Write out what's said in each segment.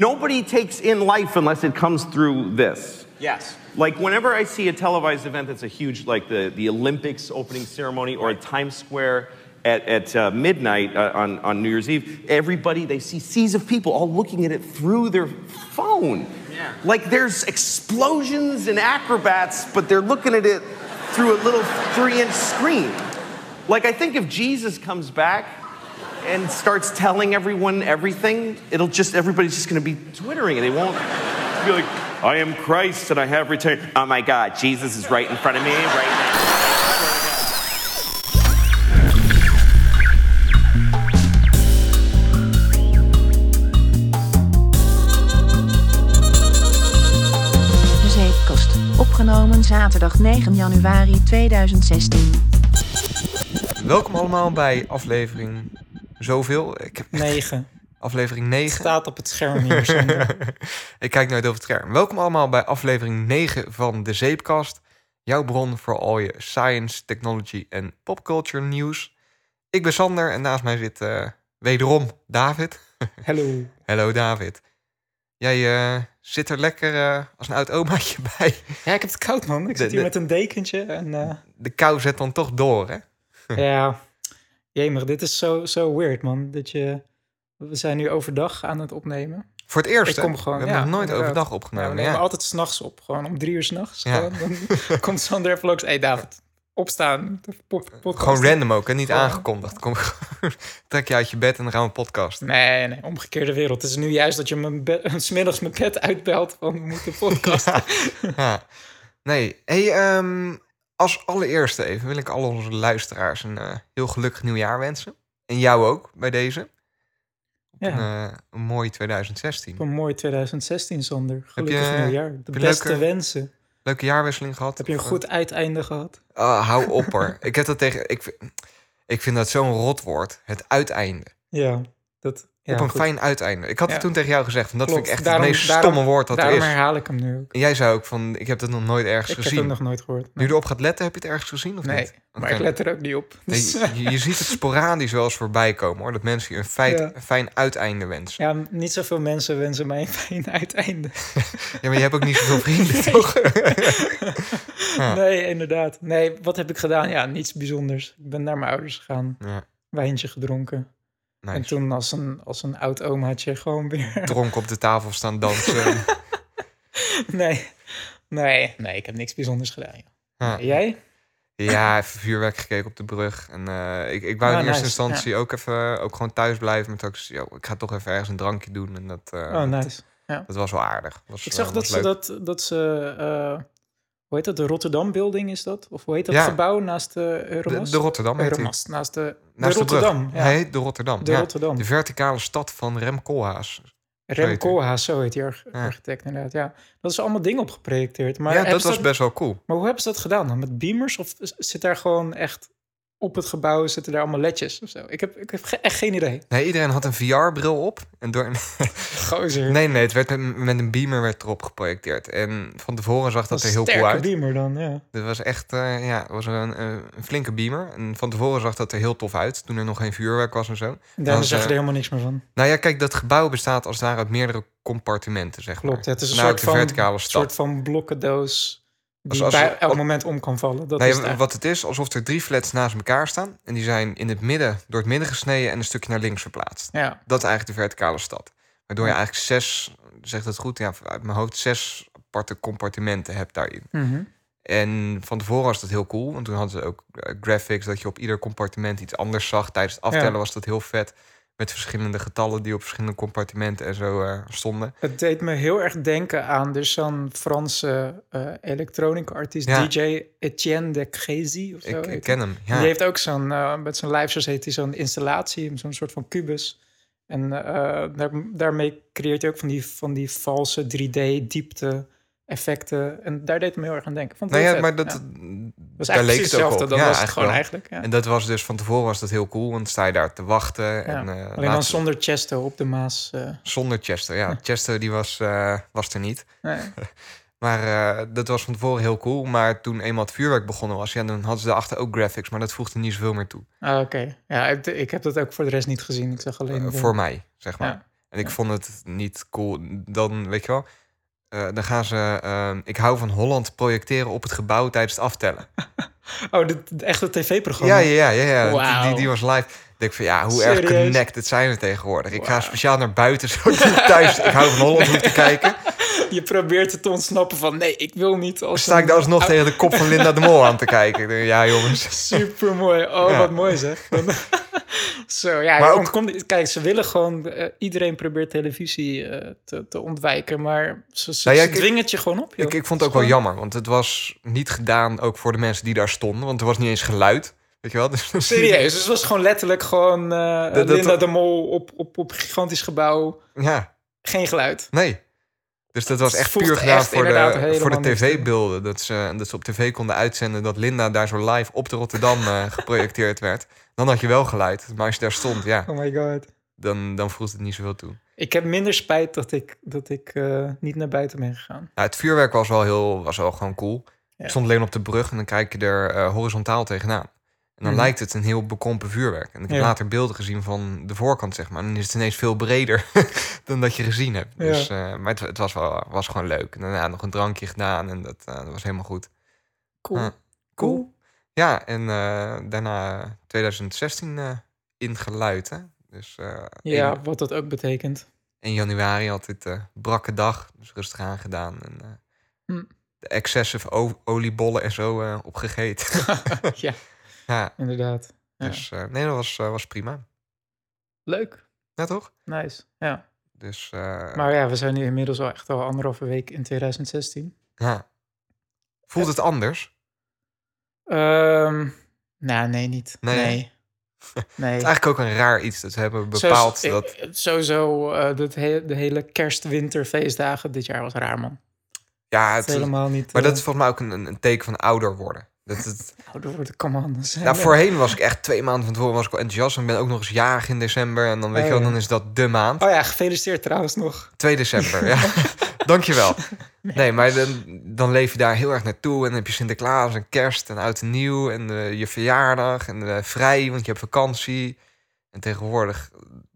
Nobody takes in life unless it comes through this. Yes. Like whenever I see a televised event that's a huge, like the, the Olympics opening ceremony or at Times Square at, at uh, midnight uh, on, on New Year's Eve, everybody, they see seas of people all looking at it through their phone. Yeah. Like there's explosions and acrobats, but they're looking at it through a little three inch screen. Like I think if Jesus comes back and starts telling everyone everything, it'll just, everybody's just gonna be twittering and they won't be like, I am Christ and I have returned. Oh my God, Jesus is right in front of me right now. De Zeepkast. Opgenomen zaterdag 9 januari 2016. Welkom allemaal bij aflevering zoveel. Ik heb Negen. aflevering 9. Staat op het scherm hier. Ik kijk nooit over het scherm. Welkom allemaal bij aflevering 9 van de Zeepkast. Jouw bron voor al je science, technology en popculture nieuws. Ik ben Sander en naast mij zit eh, wederom David. Hallo. Hallo David. Jij eh, zit er lekker eh, als een oud omaatje bij. Ja, ik heb het koud, man. Ik zit De- hier de- met een dekentje. En eh, De kou zet dan toch door, hè? ja, jemig, dit is zo, zo weird, man. Dat je... We zijn nu overdag aan het opnemen. Voor het eerst, Ik kom gewoon, We hebben ja, nog nooit inderdaad. overdag Ja, we opgenomen. nemen Ja, altijd s'nachts op. Gewoon om drie uur s'nachts. Ja. Dan komt Sander even langs. Hé, hey, David, opstaan. Podcast. Gewoon random ook, hè? Niet Gewoon. aangekondigd. Kom, trek je uit je bed en dan gaan we podcasten. Nee, nee, omgekeerde wereld. Het is nu juist dat je me be- 's middags mijn bed uitbelt van we moeten podcasten. Ja. Nee, hey, ehm, als allereerste even wil ik al onze luisteraars een eh, heel gelukkig nieuwjaar wensen. En jou ook bij deze. Op Ja. een, eh, een mooi 2016. Een mooi 2016, Sander. Gelukkig je- nieuwjaar. De beste leuke- wensen. Leuke jaarwisseling gehad. Heb je een goed uiteinde gehad? eh, ah, hou op hoor. ik heb dat tegen. Ik, vind- ik vind dat zo'n rotwoord. Het uiteinde. Ja, dat... Ja, op een goed. fijn uiteinde. Ik had Ja. het toen tegen jou gezegd. Dat Klopt. vind ik echt Daarom- het meest daarom- stomme woord dat er Daarom is. herhaal ik hem nu ook. En jij zei ook van, ik heb dat nog nooit ergens Ik heb gezien. hem nog nooit gehoord. Nu Nee, je erop gaat letten, heb je het ergens gezien of nee niet? maar Oké. ik let er ook niet op. Nee, Dus, je, je ziet het sporadisch wel eens voorbij komen hoor. Dat mensen je een, feit, Ja. een fijn uiteinde wensen. ja, niet zoveel mensen wensen mij een fijn uiteinde. Ja, maar je hebt ook niet zoveel vrienden, toch? Ja. Nee, inderdaad. Nee, wat heb ik gedaan? Ja, niets bijzonders. Ik ben naar mijn ouders gegaan, Ja, wijntje gedronken. En toen als een, als een oud omaatje gewoon weer... Dronken op de tafel staan dansen. Nee, nee, nee, ik heb niks bijzonders gedaan. Ja. Ja. Jij? Ja, even vuurwerk gekeken op de brug. En eh, ik, ik wou Ja, in eerste nice, instantie ook even ook gewoon thuis blijven. Met ook, yo, ik ga toch even ergens een drankje doen. En dat, eh, Oh, nice. dat was wel aardig. Was, Ik eh, zag dat was ze leuk. dat, dat ze, eh, hoe heet dat, de Rotterdam Building is dat? Of hoe heet dat Ja. gebouw naast de De, Euromast? de Rotterdam heet. Euromast, naast de, Naast de de. Rotterdam. ja. Hij heet de Rotterdam. de ja. Rotterdam. De verticale stad van Rem Koolhaas. Rem Koolhaas, zo heet die Ja. architect inderdaad. Ja, dat is allemaal dingen op geprojecteerd. Maar, ja, dat was best wel cool. maar hoe hebben ze dat gedaan dan? Met beamers? Of zit daar gewoon echt op het gebouw, zitten daar allemaal ledjes of zo? Ik heb, ik heb ge- echt geen idee. Nee, iedereen had een VR-bril op. En door, Gozer. Nee, nee, het werd met, met een beamer werd erop geprojecteerd. En van tevoren zag dat er heel cool sterke uit. beamer dan, ja. Het was echt eh, ja, was een, een, een flinke beamer. En van tevoren zag dat er heel tof uit. Toen er nog geen vuurwerk was en zo. Daar was, zeg je eh, er helemaal niks meer van. Nou ja, kijk, dat gebouw bestaat als het ware uit meerdere compartimenten, zeg maar. Klopt, het is een Nou, soort van, soort van blokkendoos die Als- als- bij elk moment om kan vallen. Dat Nee, is het wat het is, alsof er drie flats naast elkaar staan. En die zijn in het midden, door het midden gesneden en een stukje naar links verplaatst. Ja, Dat is eigenlijk de verticale stad. Waardoor je eigenlijk zes, zegt dat goed, ja, uit mijn hoofd zes aparte compartimenten hebt daarin. Mhm. En van tevoren was dat heel cool. Want toen hadden ze ook eh, graphics dat je op ieder compartiment iets anders zag. Tijdens het aftellen Ja. was dat heel vet. Met verschillende getallen die op verschillende compartimenten en zo eh, stonden. Het deed me heel erg denken aan dus zo'n Franse elektronica artiest, Ja. DJ Etienne de Crézy of zo. Ik, ken hem. Ja. Die heeft ook zo'n, eh, met zijn lijfjes heet hij zo'n installatie, zo'n soort van kubus. En daar, daarmee creëert hij ook van die, van die valse 3D-diepte effecten. En daar deed het me heel erg aan denken. Vond nou heel ja, vet. maar dat, Ja. Daar leek eigenlijk ook hetzelfde. op. Dat Ja, was het gewoon eigenlijk. Ja. En dat was dus van tevoren was dat heel cool. Want sta je daar te wachten. Ja. En, eh, Alleen dan zonder Chesto op de Maas. eh, zonder Chester. Ja, Chester die was, eh, was er niet. nee. Maar dat was van tevoren heel cool. Maar toen eenmaal het vuurwerk begonnen was, ja, dan hadden ze daarachter ook graphics. Maar dat voegde niet zoveel meer toe. Ah, Oké, ja, ik, ik heb dat ook voor de rest niet gezien. Ik zag alleen. Voor mij, zeg maar. En ik vond het niet cool. Dan, weet je wel, eh, dan gaan ze... ehm, ik hou van Holland projecteren op het gebouw tijdens het aftellen. Oh, dit, dit echte tv-programma. Ja, ja, ja. ja. Die, die was live. Ik denk van, ja, hoe erg Serieus? connected zijn we tegenwoordig? Ik ga speciaal naar buiten, zodat thuis... Ik hou van Holland hoef te kijken. Je probeert het te ontsnappen van... Nee, ik wil niet als sta ik daar alsnog tegen de kop van Linda de Mol aan te kijken. Ik denk, ja, jongens. Super mooi. Oh, Ja. wat mooi zeg. Zo, ja. Maar ook- ontkomt- kijk, ze willen gewoon... eh, iedereen probeert televisie eh, te, te ontwijken. Maar ze, ze, Nou ja, ze ik- dwingen het je gewoon op. joh. Ik, ik vond het ook wel jammer, want het was niet gedaan ook voor de mensen die daar stonden. Want er was niet eens geluid, weet je wel? Dus, Serieus, dus het was gewoon letterlijk gewoon Dat- dat- Linda de Mol op, op, op gigantisch gebouw. Ja, Geen geluid. nee. Dus dat was echt puur gedaan echt voor de, voor de tv-beelden. Dat ze, dat ze op tv konden uitzenden dat Linda daar zo live op de Rotterdam eh, geprojecteerd werd. Dan had je wel geluid. Maar als je daar stond, ja, Oh my god. dan, dan voelt het niet zoveel toe. Ik heb minder spijt dat ik, dat ik eh, niet naar buiten ben gegaan. Nou, het vuurwerk was wel, heel, was wel gewoon cool. Ja. Ik stond alleen op de brug en dan kijk je er eh, horizontaal tegenaan. En dan Mhm. lijkt het een heel bekrompen vuurwerk. En ik heb Ja. later beelden gezien van de voorkant, zeg maar. En dan is het ineens veel breder dan dat je gezien hebt. Ja. Dus, eh, maar het, het was, wel, was gewoon leuk. En daarna nog een drankje gedaan en dat, eh, dat was helemaal goed. Cool. Ja. Cool. Ja, en eh, daarna 2016 eh ingeluid, hè. Dus Ja, 1, wat dat ook betekent. 1 januari altijd eh brakke dag. Dus rustig aangedaan. En, Hm. De excessive oliebollen en zo opgegeten. ja, ja, inderdaad. Ja. dus eh, nee, dat was, eh, was prima. Leuk. Ja, toch? Nice. Ja. Dus eh, Maar ja, we zijn nu inmiddels al echt al anderhalve week in 2016. ja. Voelt het anders? Ehm nou, nee, niet. Nee, Nee. Het is eigenlijk ook een raar iets. Dat we hebben bepaald ik- dat... Sowieso, dat he- de hele kerst-winterfeestdagen dit jaar was raar, man. Ja, Het helemaal niet... maar dat is volgens mij ook een, een- een teken van ouder worden. Dat het, ouder worden, come on. nou, voorheen was ik echt twee maanden van tevoren was ik wel enthousiast. En ik ben ook nog eens jarig in december. En dan weet Oh, je wel, dan is dat de maand. Oh ja, gefeliciteerd trouwens nog. 2 december, ja. Dankjewel. Nee, maar dan, dan leef je daar heel erg naartoe. En dan heb je Sinterklaas en kerst en oud en nieuw. En je verjaardag en vrij, want je hebt vakantie. En tegenwoordig,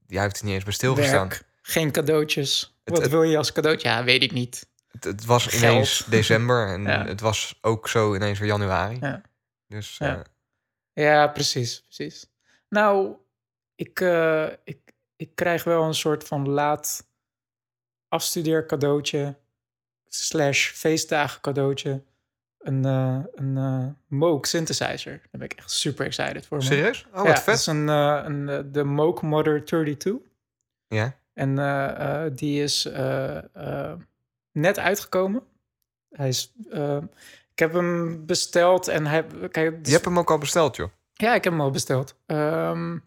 jij heeft er niet eens bij stilgestaan. Werk, geen cadeautjes. Het- Wat het- wil je als cadeautje? Ja, weet ik niet. Het, het was Geld. ineens december en Ja. het was ook zo ineens weer januari. Ja. Dus Ja. eh, Ja, precies, precies. Nou, ik, eh, ik, ik krijg wel een soort van laat afstudeer cadeautje slash feestdagen cadeautje. Een, eh een Moog synthesizer. Daar ben ik echt super excited voor. serieus? Oh, wat ja, vet. is een, eh, een, de Moog Modder 32. Ja. En die is net uitgekomen. Hij is, eh, ik heb hem besteld en hij... Kijk, Je hebt hem ook al besteld, joh. ja, ik heb hem al besteld. Ehm,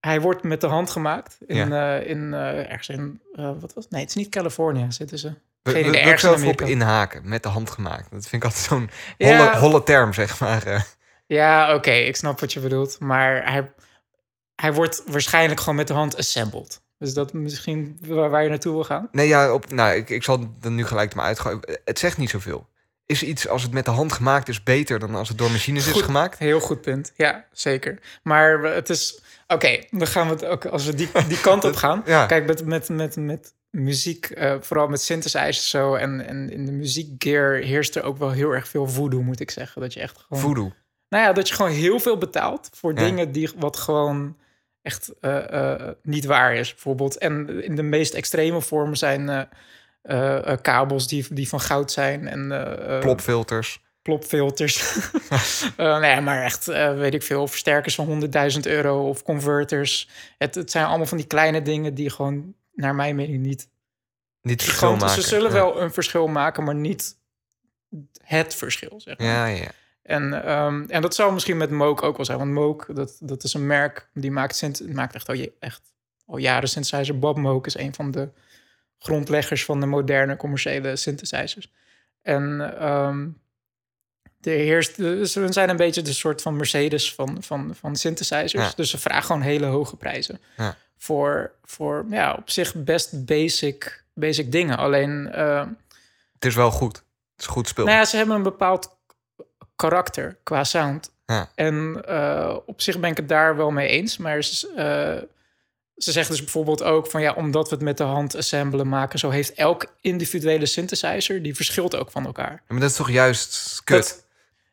hij wordt met de hand gemaakt. In, eh, in eh, ergens in, wat was? Nee, het is niet Californië, zitten ze. Geen we, ik zelf op inhaken, met de hand gemaakt. Dat vind ik altijd zo'n holle, Ja, holle term, zeg maar. ja oké, ik snap wat je bedoelt. Maar hij, hij wordt waarschijnlijk gewoon met de hand assembled. Dus dat misschien waar, waar je naartoe wil gaan. Nee, ja, op, nou, ik, ik zal er nu gelijk maar uitgooien. Het zegt niet zoveel. Is iets als het met de hand gemaakt is beter dan als het door machines is gemaakt? Heel goed punt. Ja, zeker. Maar het is... Oké, dan gaan we het ook... Als we die, die kant op gaan... Ja. Kijk, met, met, met, met muziek, eh, vooral met synthesizers zo... En, en in de muziekgear heerst er ook wel heel erg veel voodoo, moet ik zeggen. Dat je echt gewoon... Voodoo. Nou ja, dat je gewoon heel veel betaalt voor Ja. dingen die wat gewoon echt eh, eh, niet waar is, bijvoorbeeld. En in de meest extreme vormen zijn eh, kabels die, die van goud zijn en Plopfilters. plopfilters. Nee, maar echt, weet ik veel, versterkers van 100.000 euro of converters. Het, het zijn allemaal van die kleine dingen die gewoon, naar mijn mening, niet Niet verschil maken. Ze zullen ja. wel een verschil maken, maar niet het verschil, zeg maar. Ja, ja. En, ehm, en dat zou misschien met Moog ook wel zijn. Want Moog, dat, dat is een merk die maakt, synth- maakt echt, al, je- echt al jaren synthesizer. Bob Moog is een van de grondleggers van de moderne commerciële synthesizers. En ehm de heerst, ze zijn een beetje de soort van Mercedes van, van, van synthesizers. Ja. Dus ze vragen gewoon hele hoge prijzen. Ja. Voor, voor ja, op zich best basic, basic dingen. Alleen... ehm, Het is wel goed. Het is goed spul. nou ja, ze hebben een bepaald karakter qua sound. Ja. En eh, op zich ben ik het daar wel mee eens. Maar ze- eh, ze zeggen dus bijvoorbeeld ook van ja, omdat we het met de hand assemblen maken, zo heeft elk individuele synthesizer, die verschilt ook van elkaar. Ja, maar dat is toch juist kut? Dat-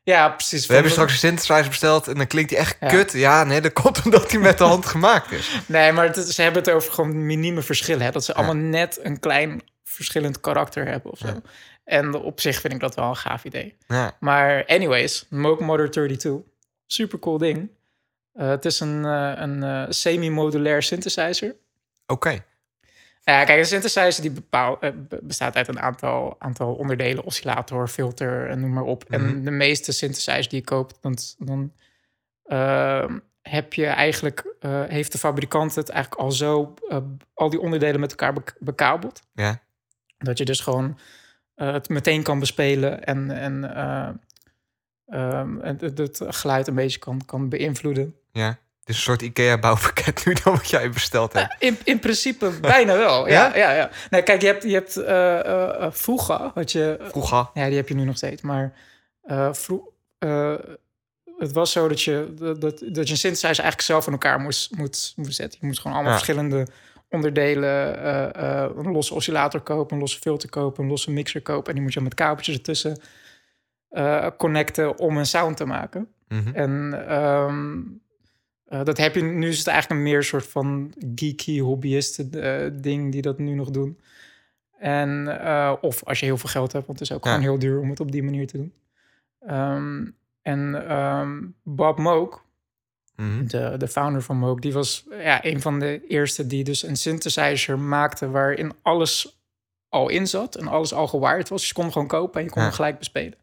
ja, precies. We hebben straks een synthesizer besteld en dan klinkt die echt Ja. kut. Ja, nee, dat komt omdat hij met de hand gemaakt is. Nee, maar het, ze hebben het over gewoon minieme verschillen. Hè? Dat ze allemaal net een klein verschillend karakter hebben of zo. Ja. En op zich vind ik dat wel een gaaf idee. Ja, Maar anyways, Moog Motor 32. Super cool ding. Eh, het is een, eh, een eh, semi-modulair synthesizer. oké. Ja, kijk, een synthesizer die bepaal, be- bestaat uit een aantal, aantal onderdelen. Oscillator, filter en noem maar op. Mhm. En de meeste synthesizers die je koopt, dan, dan ehm, heb je eigenlijk... heeft de fabrikant het eigenlijk al zo... al die onderdelen met elkaar bek- bekabeld. Ja, Dat je dus gewoon eh, het meteen kan bespelen en, en eh, ehm, het, het- het geluid een beetje kan, kan beïnvloeden. ja. Is een soort IKEA-bouwpakket nu dan wat jij besteld hebt. In, in principe bijna wel. ja? Ja? Ja, ja, Nee, kijk, je hebt, je hebt eh eh, eh, Fuga, wat je, ja, die heb je nu nog steeds. Maar eh, vroeg, eh, het was zo dat je, dat, dat, dat je een synthesizer eigenlijk zelf in elkaar moest, moet, moest zetten. Je moest gewoon allemaal Ja. verschillende onderdelen, eh, eh, een losse oscillator kopen, een losse filter kopen, een losse mixer kopen. En die moet je met kabeltjes ertussen eh, connecten om een sound te maken. Mhm. En ehm, eh, dat heb je nu is het eigenlijk een meer soort van geeky hobbyisten ding die dat nu nog doen. En of als je heel veel geld hebt, want het is ook Ja. gewoon heel duur om het op die manier te doen. Ehm, en ehm, Bob Moog, Mhm. de, de founder van Moog, die was ja, een van de eerste die dus een synthesizer maakte waarin alles al in zat en alles al gewired was. Dus je kon hem gewoon kopen en je kon Ja. hem gelijk bespelen.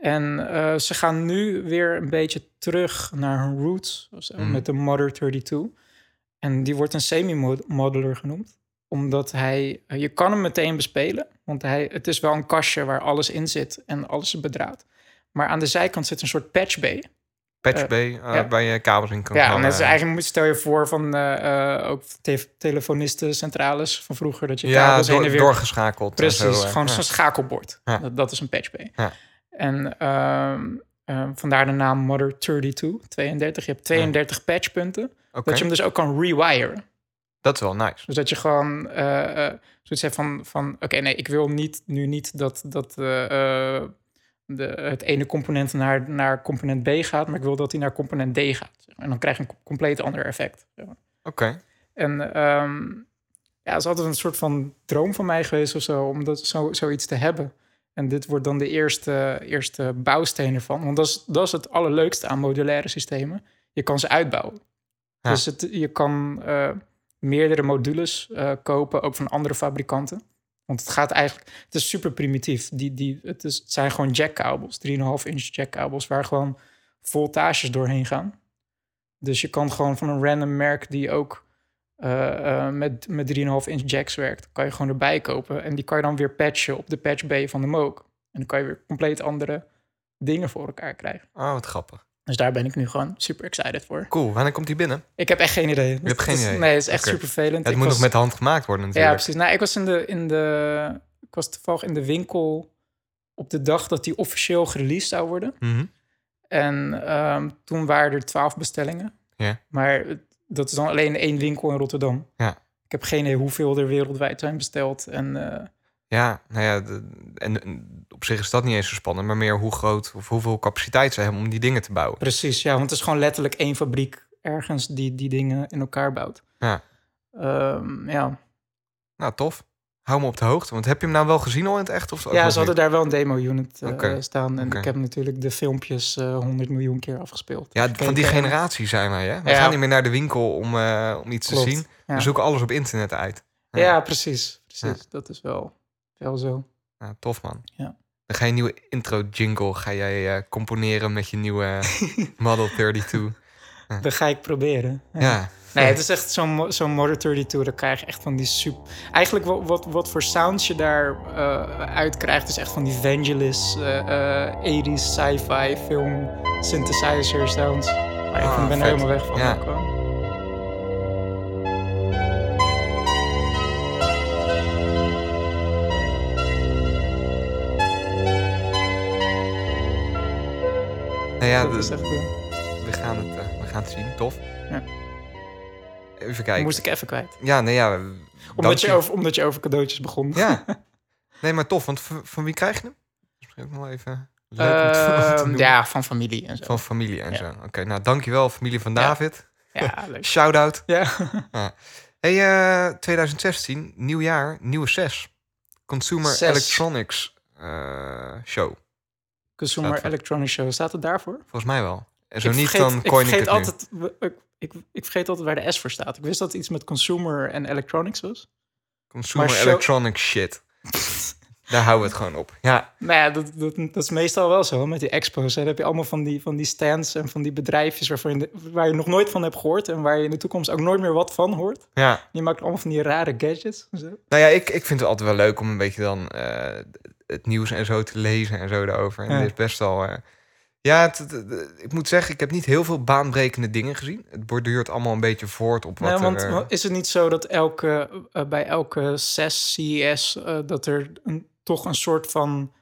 En eh, ze gaan nu weer een beetje terug naar hun roots zo, Mhm. met de Mother 32. En die wordt een semi-modular genoemd, omdat hij, eh, je kan hem meteen bespelen, want hij, het is wel een kastje waar alles in zit en alles is bedraad. Maar aan de zijkant zit een soort patch bay. Patch Eh, uh, ja. waar je kabels in kan Ja, en dat is eigenlijk moet stel je voor van eh, eh, ook te telefonistencentrales van vroeger dat je ja, kabels heen en weer doorgeschakeld. precies eh, gewoon ja. zo'n schakelbord. Dat, dat is een patch. Ja. En ehm, vandaar de naam Mother 32, 32. Je hebt 32 patchpunten. Dat je hem dus ook kan rewiren. dat is wel nice. Dus dat je gewoon eh eh, zoiets hebt van, van oké, nee, ik wil niet, nu niet dat, dat eh, eh, de, het ene component naar, naar component B gaat, maar ik wil dat hij naar component D gaat. zeg maar. En dan krijg je een compleet ander effect. zeg maar. Oké, En ehm, ja, het is altijd een soort van droom van mij geweest of zo, om dat, zo, zoiets te hebben. En dit wordt dan de eerste, eerste bouwsteen ervan. Want dat is, dat is het allerleukste aan modulaire systemen. Je kan ze uitbouwen. Ja. Dus het, je kan eh, meerdere modules eh, kopen, ook van andere fabrikanten. Want het gaat eigenlijk, het is super primitief. Die, die, het, is, zijn gewoon jackkabels, 3,5 inch jackkabels, waar gewoon voltages doorheen gaan. Dus je kan gewoon van een random merk die ook eh, eh, met, met 3,5 inch jacks werkt, kan je gewoon erbij kopen. En die kan je dan weer patchen op de patch bay van de Moog. En dan kan je weer compleet andere dingen voor elkaar krijgen. oh, wat grappig. Dus daar ben ik nu gewoon super excited voor. Cool, wanneer komt die binnen? Ik heb echt geen idee. Je hebt geen idee? Nee, het is echt Oké. super vervelend. het Ik moet was- nog met de hand gemaakt worden Ja, natuurlijk. precies. Nou, ik was in de, in de, ik was toevallig in de winkel op de dag dat die officieel gereleased zou worden. Mhm. En ehm, toen waren er twaalf bestellingen. Ja. Maar dat is dan alleen één winkel in Rotterdam. Ja. Ik heb geen idee hoeveel er wereldwijd zijn besteld. En eh, Ja, nou ja, de- en, en op zich is dat niet eens zo spannend, maar meer hoe groot of hoeveel capaciteit ze hebben om die dingen te bouwen. precies, ja, want het is gewoon letterlijk één fabriek ergens die die dingen in elkaar bouwt. Ja. Ehm, ja. Nou, tof. Hou me op de hoogte, want heb je hem nou wel gezien al in het echt? Of ja, ze hadden niet? daar wel een demo-unit eh, staan. En ik heb natuurlijk de filmpjes eh 100 miljoen keer afgespeeld. Ja, van die generatie zijn wij, hè? We Ja. gaan niet meer naar de winkel om, eh, om iets Klopt, te zien. ja. We zoeken alles op internet uit. Ja. precies. precies. Dat is wel, wel zo. Nou, tof, man. Ja. Dan ga je een nieuwe intro-jingle ga jij, eh, componeren met je nieuwe Model 32. Dat ga ik proberen. Ja. Nee, het is echt zo'n zo'n Motor 32. Dan krijg je echt van die super... Eigenlijk wat, wat, wat voor sounds je daar eh uit krijgt... is echt van die Vangelis, eh eh 80s sci-fi film synthesizer sounds. Maar ik Ah, ben er helemaal weg van. Ja. Nou ja, Dat de- is echt, eh, we, gaan het, eh, we gaan het zien. Tof. Ja. Eh, even kijken. Moest ik even kwijt. Ja, nee, ja. Omdat je, over, omdat je over cadeautjes begon. Ja. Nee, maar tof, want van, wie krijg je hem? Misschien ook nog even leuk om te- om te Ehm, doen. ja, van familie en zo. Van familie en Ja. zo. Oké, nou dankjewel familie van. David. Ja, leuk. Shout-out. Ja. Hey, eh 2016, nieuw jaar, nieuwe CES. Consumer CES. Electronics eh, Show. Consumer Staat voor- Electronic Show. Staat het daarvoor? Volgens mij wel. En zo Ik niet, vergeet- dan ik coin ik, vergeet het nu. altijd, ik, ik, ik vergeet altijd waar de S voor staat. Ik wist dat het iets met consumer en electronics was. Consumer show- Electronics shit. Daar houden we het gewoon op. Ja, Nou ja, dat, dat, dat is meestal wel zo met die expos. Hè. Dan heb je allemaal van die, van die stands en van die bedrijfjes waarvan je, waar je nog nooit van hebt gehoord. En waar je in de toekomst ook nooit meer wat van hoort. ja. Je maakt allemaal van die rare gadgets. Zo. Nou ja, ik, ik vind het altijd wel leuk om een beetje dan eh, het nieuws en zo te lezen en zo daarover. En Ja. dit is best wel... eh, ja, het- het- het- ik moet zeggen, ik heb niet heel veel baanbrekende dingen gezien. Het borduurt allemaal een beetje voort op wat Nee, want er... is het niet zo dat elke, eh, bij elke CES, CES, eh, dat er een, toch een soort van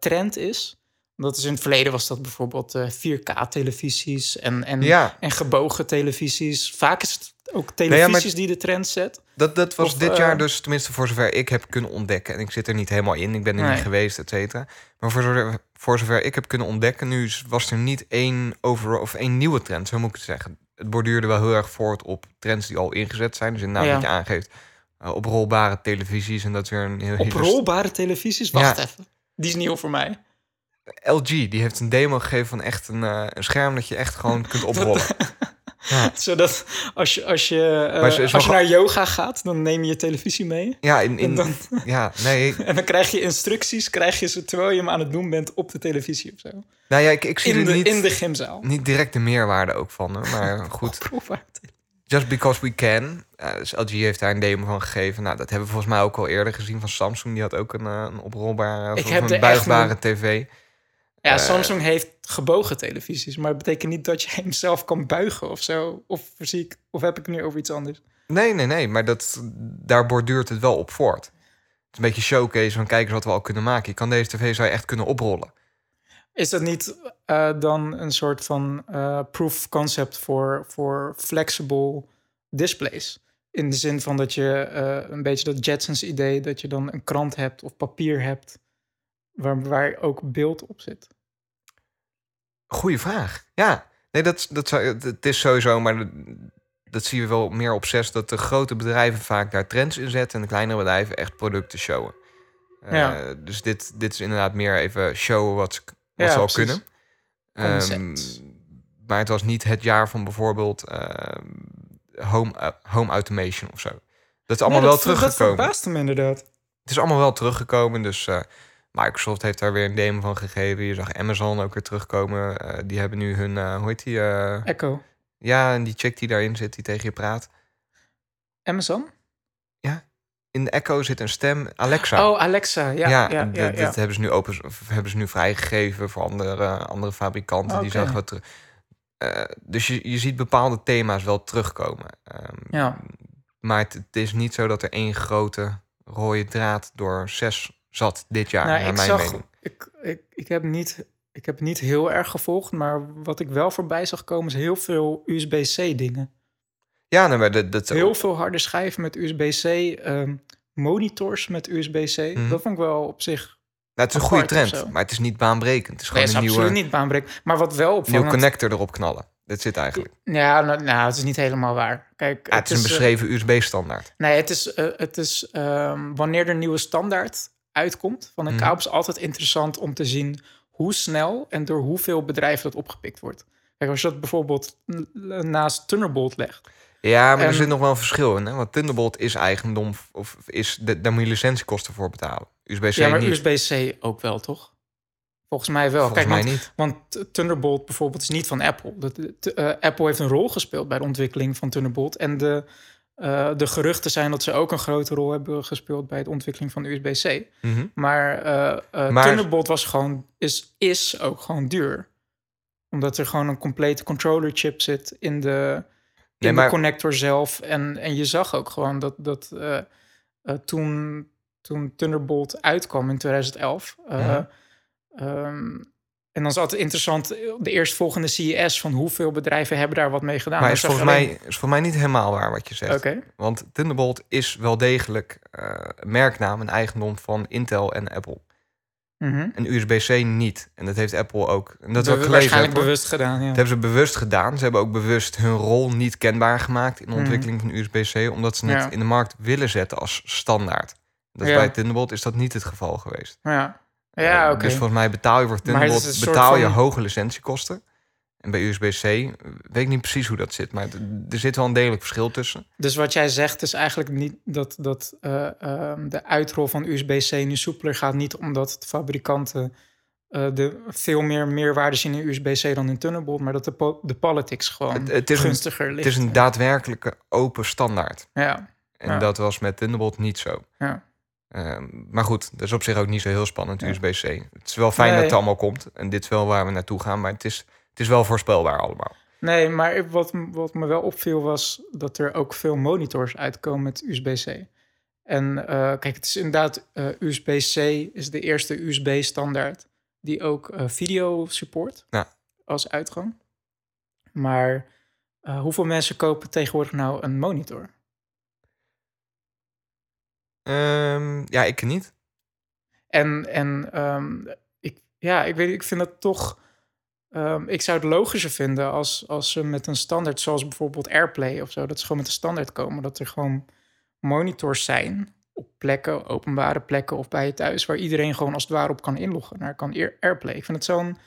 trend is? Dat is in het verleden was dat bijvoorbeeld eh, 4K-televisies en, en, ja, en gebogen televisies. Vaak is het ook televisies die de trend zet. dat, dat was Of, dit eh, jaar dus, tenminste voor zover ik heb kunnen ontdekken. En ik zit er niet helemaal in, ik ben er Nee. niet geweest, et cetera. Maar voor zover, voor zover ik heb kunnen ontdekken, nu was er niet één, over, of één nieuwe trend, zo moet ik het zeggen. Het borduurde wel heel erg voort op trends die al ingezet zijn. Dus inderdaad Ja. wat je aangeeft, uh, oprolbare televisies en dat is weer een heel... Oprolbare televisies? Wacht Ja. even. Die is nieuw voor mij. LG, die heeft een demo gegeven van echt een, eh, een scherm dat je echt gewoon kunt oprollen. Ja, Zodat als je, als je, eh, als je naar yoga gaat, dan neem je je televisie mee. ja, in, En in, dan, ja, nee. en dan krijg je instructies, krijg je ze terwijl je hem aan het doen bent op de televisie of zo. Nou ja, ik, ik zie In de, niet, in de gymzaal. niet direct de meerwaarde ook van. Maar goed, just because we can. Dus LG heeft daar een demo van gegeven. Nou, dat hebben we volgens mij ook al eerder gezien van Samsung. Die had ook een, eh, een oprolbare Ik of heb een buigbare tv. Ja, Eh, Samsung heeft gebogen televisies, maar dat betekent niet dat je hem zelf kan buigen of zo. Of, zie ik, of heb ik het nu over iets anders? Nee, nee, nee, maar dat, daar borduurt het wel op voort. Het is een beetje showcase van kijkers wat we al kunnen maken. Je kan deze tv zou je echt kunnen oprollen. Is dat niet eh, dan een soort van eh, proof of concept voor, voor flexible displays? In de zin van dat je eh, een beetje dat Jetsons idee dat je dan een krant hebt of papier hebt waar, waar ook beeld op zit. Goeie vraag. Ja, nee, dat, dat, zou- het is sowieso, maar dat, dat zien we wel meer op zes, dat de grote bedrijven vaak daar trends in zetten en de kleinere bedrijven echt producten showen. Eh, Ja. Dus dit, dit is inderdaad meer even showen wat, wat Ja, ze al precies. kunnen. Ehm, maar het was niet het jaar van bijvoorbeeld ehm, home, eh, home automation of zo. Dat is allemaal Nee, wel Dat teruggekomen. verbaast me inderdaad. Het is allemaal wel teruggekomen. Dus eh, Microsoft heeft daar weer een demo van gegeven. Je zag Amazon ook weer terugkomen. Eh, die hebben nu hun, eh, hoe heet die? eh, Echo. ja, en die chick die daarin zit, die tegen je praat. Amazon? In de Echo zit een stem, Alexa. Oh, Alexa. Ja, ja, ja. ja, dit hebben ze nu open, hebben ze nu vrijgegeven voor andere, andere fabrikanten. Die zagen wat terug. Dus je, je ziet bepaalde thema's wel terugkomen. Ehm, Ja. Maar het, het is niet zo dat er één grote rode draad door zes zat dit jaar, Nou, naar mijn zag, mening. ik, ik, ik, heb niet, ik heb niet heel erg gevolgd, maar wat ik wel voorbij zag komen is heel veel USB-C dingen. Ja, nee, maar dat, dat Heel veel harde schijven met USB-C, ehm, monitors met USB-C. Mhm. Dat vond ik wel op zich. Nou, het is een goede trend, maar het is niet baanbrekend. Het is Nee, gewoon is een absoluut nieuwe, niet baanbrekend. Maar wat wel nieuwe opvallend... connector erop knallen. Dat zit eigenlijk. Ja, nou, nou, het is niet helemaal waar. Kijk, Ja, het is een eh, beschreven USB-standaard. Nee, het is, eh, het is ehm, wanneer er nieuwe standaard uitkomt van een kabel, is altijd interessant om te zien hoe snel en door hoeveel bedrijven dat opgepikt wordt. Kijk, als je dat bijvoorbeeld naast Thunderbolt legt. Ja, maar er zit nog wel een verschil in. Hè? Want Thunderbolt is eigendom, of is, de, daar moet je licentiekosten voor betalen. USB-C Ja, maar. USB-C ook wel, toch? Volgens mij wel. Volgens Kijk, mij want, niet. want Thunderbolt bijvoorbeeld is niet van Apple. Dat, eh, Apple heeft een rol gespeeld bij de ontwikkeling van Thunderbolt. En de, eh, de geruchten zijn dat ze ook een grote rol hebben gespeeld bij de ontwikkeling van USB-C. Mhm. Maar, Maar- Thunderbolt was gewoon, is, is ook gewoon duur. Omdat er gewoon een complete controller chip zit in de, in Nee, maar- de connector zelf. En, en je zag ook gewoon dat, dat toen, toen Thunderbolt uitkwam in 2011... eh, Mhm. ehm, En dan is het altijd interessant, eh, de eerstvolgende CES... van hoeveel bedrijven hebben daar wat mee gedaan. maar is volgens, alleen- mij, is volgens mij niet helemaal waar wat je zegt. Want Thunderbolt is wel degelijk eh, een merknaam en eigendom van Intel en Apple. mhm. En USB-C niet. En dat heeft Apple ook. En dat gelezen. waarschijnlijk bewust gedaan, ja. Dat hebben ze bewust gedaan. Ze hebben ook bewust hun rol niet kenbaar gemaakt in de Mhm. ontwikkeling van USB-C, omdat ze het Ja. in de markt willen zetten als standaard. Dat Ja. bij Thunderbolt is dat niet het geval geweest. Ja, ja Eh. Dus volgens mij betaal je voor Thunderbolt, een betaal je van- hoge licentiekosten. En bij USB-C eh, weet ik niet precies hoe dat zit, maar er zit wel een degelijk verschil tussen. Dus wat jij zegt is eigenlijk niet dat, dat eh, ehm, de uitrol van USB-C nu soepeler gaat. Niet omdat de fabrikanten de veel meer meerwaarde zien in USB-C dan in Thunderbolt. Maar dat de, po- de politics gewoon Het- het is een- gunstiger ligt. Het is een daadwerkelijke open standaard. Ja, En Ja. dat was met Thunderbolt niet zo. ja. Ehm, maar goed, dat is op zich ook niet zo heel spannend, Ja. USB-C. Het is wel fijn dat het allemaal komt. En dit is wel waar we naartoe gaan. Maar het is, het is wel voorspelbaar allemaal. Nee, maar wat, wat me wel opviel was dat er ook veel monitors uitkomen met USB-C. En eh, kijk, het is inderdaad, eh, USB-C is de eerste USB-standaard die ook eh, video support Ja. als uitgang. Maar hoeveel mensen kopen tegenwoordig nou een monitor? Ehm, ja, ik niet. En, en ehm, ik, ja, ik weet, ik vind dat toch. ehm, ik zou het logischer vinden als, als ze met een standaard, zoals bijvoorbeeld AirPlay of zo, dat ze gewoon met een standaard komen. Dat er gewoon monitors zijn op plekken, openbare plekken of bij je thuis, waar iedereen gewoon als het ware op kan inloggen naar kan Air- AirPlay. Ik vind het zo'n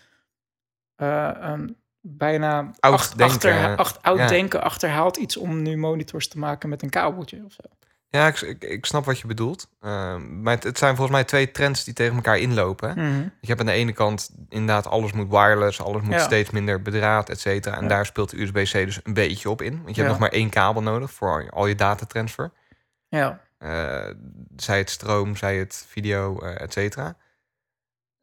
eh, bijna Oud denken, achter, ach- oud ja. denken achterhaalt iets om nu monitors te maken met een kabeltje of zo. Ja, ik, ik, ik snap wat je bedoelt. Ehm, maar het, het zijn volgens mij twee trends die tegen elkaar inlopen. hè. Mhm. Je hebt aan de ene kant inderdaad alles moet wireless, alles moet Ja. steeds minder bedraad, et cetera. En Ja. daar speelt de USB-C dus een beetje op in. Want je Ja. hebt nog maar één kabel nodig voor al je, al je datatransfer. Ja, Eh, zij het stroom, zij het video, eh et cetera.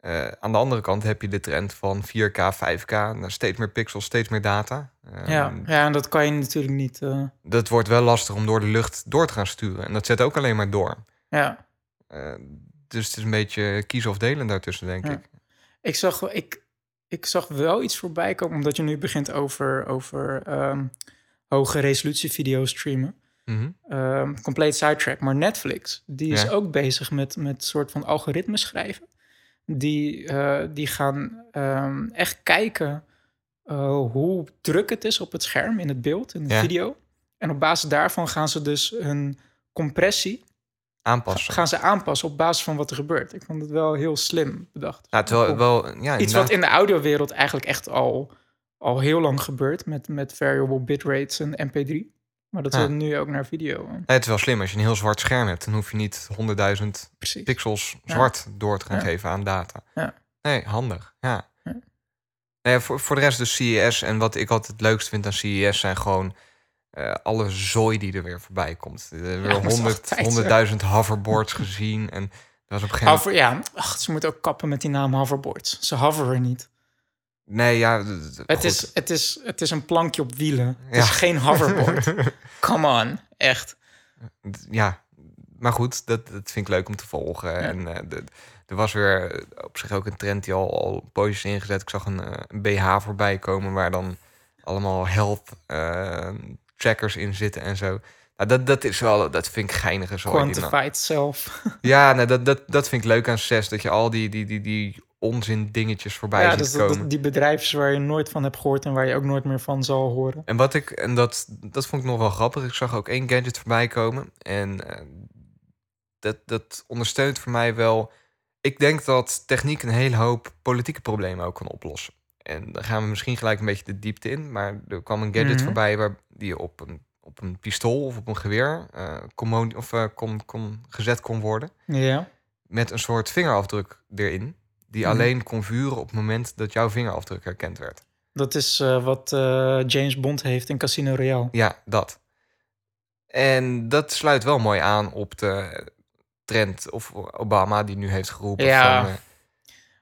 Eh, aan de andere kant heb je de trend van 4K, 5K, naar steeds meer pixels, steeds meer data. Ehm, ja, ja, en dat kan je natuurlijk niet. eh, Dat wordt wel lastig om door de lucht door te gaan sturen. En dat zet ook alleen maar door. ja. Eh, dus het is een beetje kiezen of delen daartussen, denk Ja. ik. Ik zag, wel- ik, ik zag wel iets voorbij komen, omdat je nu begint over, over ehm, hoge resolutie video streamen. Mhm. Ehm, compleet sidetrack. Maar Netflix, die is Ja. ook bezig met, met soort van algoritmes schrijven. Die, eh, die gaan ehm, echt kijken eh, hoe druk het is op het scherm, in het beeld, in de Ja. video. En op basis daarvan gaan ze dus hun compressie Aanpassen. gaan ze aanpassen op basis van wat er gebeurt. Ik vond het wel heel slim bedacht. Ja, terwijl wel, ja, Iets wat in de audiowereld eigenlijk echt al, al heel lang gebeurt met, met variable bitrates en MP3. Maar dat Ja. wil nu ook naar video. Nee, het is wel slim. Als je een heel zwart scherm hebt, dan hoef je niet 100.000 Precies. pixels Ja. zwart door te gaan Ja. geven aan data. Ja. Nee, handig. Ja. Nee, voor, voor de rest dus CES. En wat ik altijd het leukst vind aan CES zijn gewoon eh, alle zooi die er weer voorbij komt. Er Ja, weer is 100 altijd zo. 100.000 hoverboards gezien. En dat was op een gegeven moment... Hover, ja, ach, ze moeten ook kappen met die naam hoverboards. Ze hoveren niet. Nee, ja. Het is, het, is, het is een plankje op wielen. Het Ja. is geen hoverboard. Come on, echt. ja, maar goed, dat, dat vind ik leuk om te volgen. En eh, de- er was weer eh, op zich ook een trend die al, al poosjes ingezet. Ik zag een, eh, een BH voorbij komen waar dan allemaal health eh, trackers in zitten en zo. Nou, dat, dat is wel, dat vind ik geinig. Zo Quantified self. Ja, nee, dat, dat, dat vind ik leuk aan CES. Dat je al die, die, die, die onzin dingetjes voorbij ja, dus komen. dat, die bedrijven waar je nooit van hebt gehoord en waar je ook nooit meer van zal horen. En wat ik, en dat, dat vond ik nog wel grappig. Ik zag ook één gadget voorbij komen. En eh, dat, dat ondersteunt voor mij wel. Ik denk dat techniek een hele hoop politieke problemen ook kan oplossen. En dan gaan we misschien gelijk een beetje de diepte in. Maar er kwam een gadget Mhm. voorbij waar die op een, op een pistool of op een geweer eh, kon, of, kon, kon gezet kon worden. Ja. Met een soort vingerafdruk erin. Die Mhm. alleen kon vuren op het moment dat jouw vingerafdruk herkend werd. Dat is eh, wat eh, James Bond heeft in Casino Royale. Ja, dat. En dat sluit wel mooi aan op de trend of Obama die nu heeft geroepen Ja. van... eh,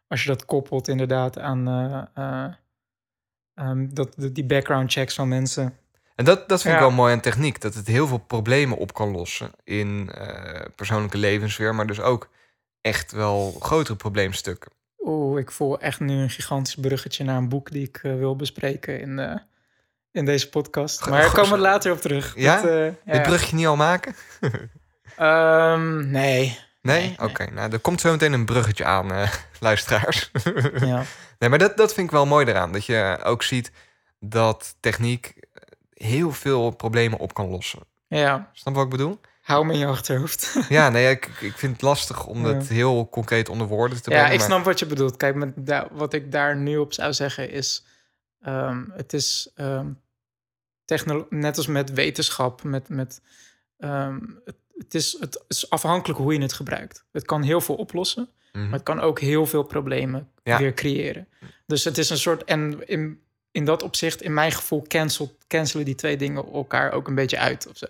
Als je dat koppelt inderdaad aan eh, eh, ehm, dat, die background checks van mensen. en dat, dat vind ik wel mooi aan techniek. Dat het heel veel problemen op kan lossen in persoonlijke levenssfeer. Maar dus ook echt wel grotere probleemstukken. Oeh, ik voel echt nu een gigantisch bruggetje naar een boek die ik eh, wil bespreken in, eh, in deze podcast. Maar daar komen we later op terug. Ja? Dat, eh, Dit brugje niet al maken? Ehm, nee. Nee? Nee, Oké, nou, er komt zo meteen een bruggetje aan, luisteraars. ja. nee, maar dat, dat vind ik wel mooi eraan. Dat je ook ziet dat techniek heel veel problemen op kan lossen. ja, Snap wat ik bedoel? Hou me in je achterhoofd. Ja, nee, ik, ik vind het lastig om Ja. dat heel concreet onder woorden te ja, brengen. ik maar- snap wat je bedoelt. Kijk, met wat ik daar nu op zou zeggen is... ehm, het is technolo- net als met wetenschap, met... met ehm, het, het, is, het is afhankelijk hoe je het gebruikt. Het kan heel veel oplossen, Mhm. maar het kan ook heel veel problemen Ja. weer creëren. Dus het is een soort... En in, in dat opzicht, in mijn gevoel, cancelt, cancelen die twee dingen elkaar ook een beetje uit of zo.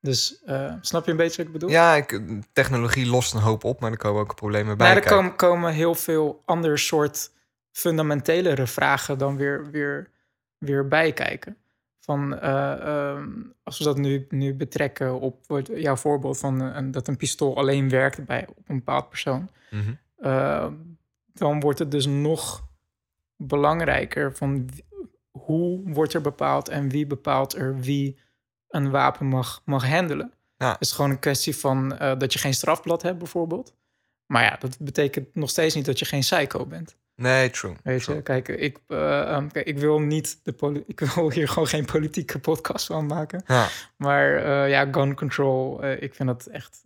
Dus eh, snap je een beetje wat ik bedoel? Ja, ik, technologie lost een hoop op, maar er komen ook problemen bij. Maar er komen, komen heel veel ander soort fundamentelere vragen dan weer, weer, weer bij kijken. Van, eh, ehm, als we dat nu, nu betrekken op jouw voorbeeld van eh, een- dat een pistool alleen werkt bij op een bepaald persoon, Mhm. eh, dan wordt het dus nog belangrijker van hoe wordt er bepaald en wie bepaalt er wie een wapen mag, mag handelen. Ja. Het is gewoon een kwestie van eh, dat je geen strafblad hebt bijvoorbeeld. Maar ja, dat betekent nog steeds niet dat je geen psycho bent. Nee, true. Weet true. je, kijk, ik, eh, ehm, kijk, ik wil niet de ik wil hier gewoon geen politieke podcast van maken. Ja. Maar eh, ja, gun control, ik vind dat echt.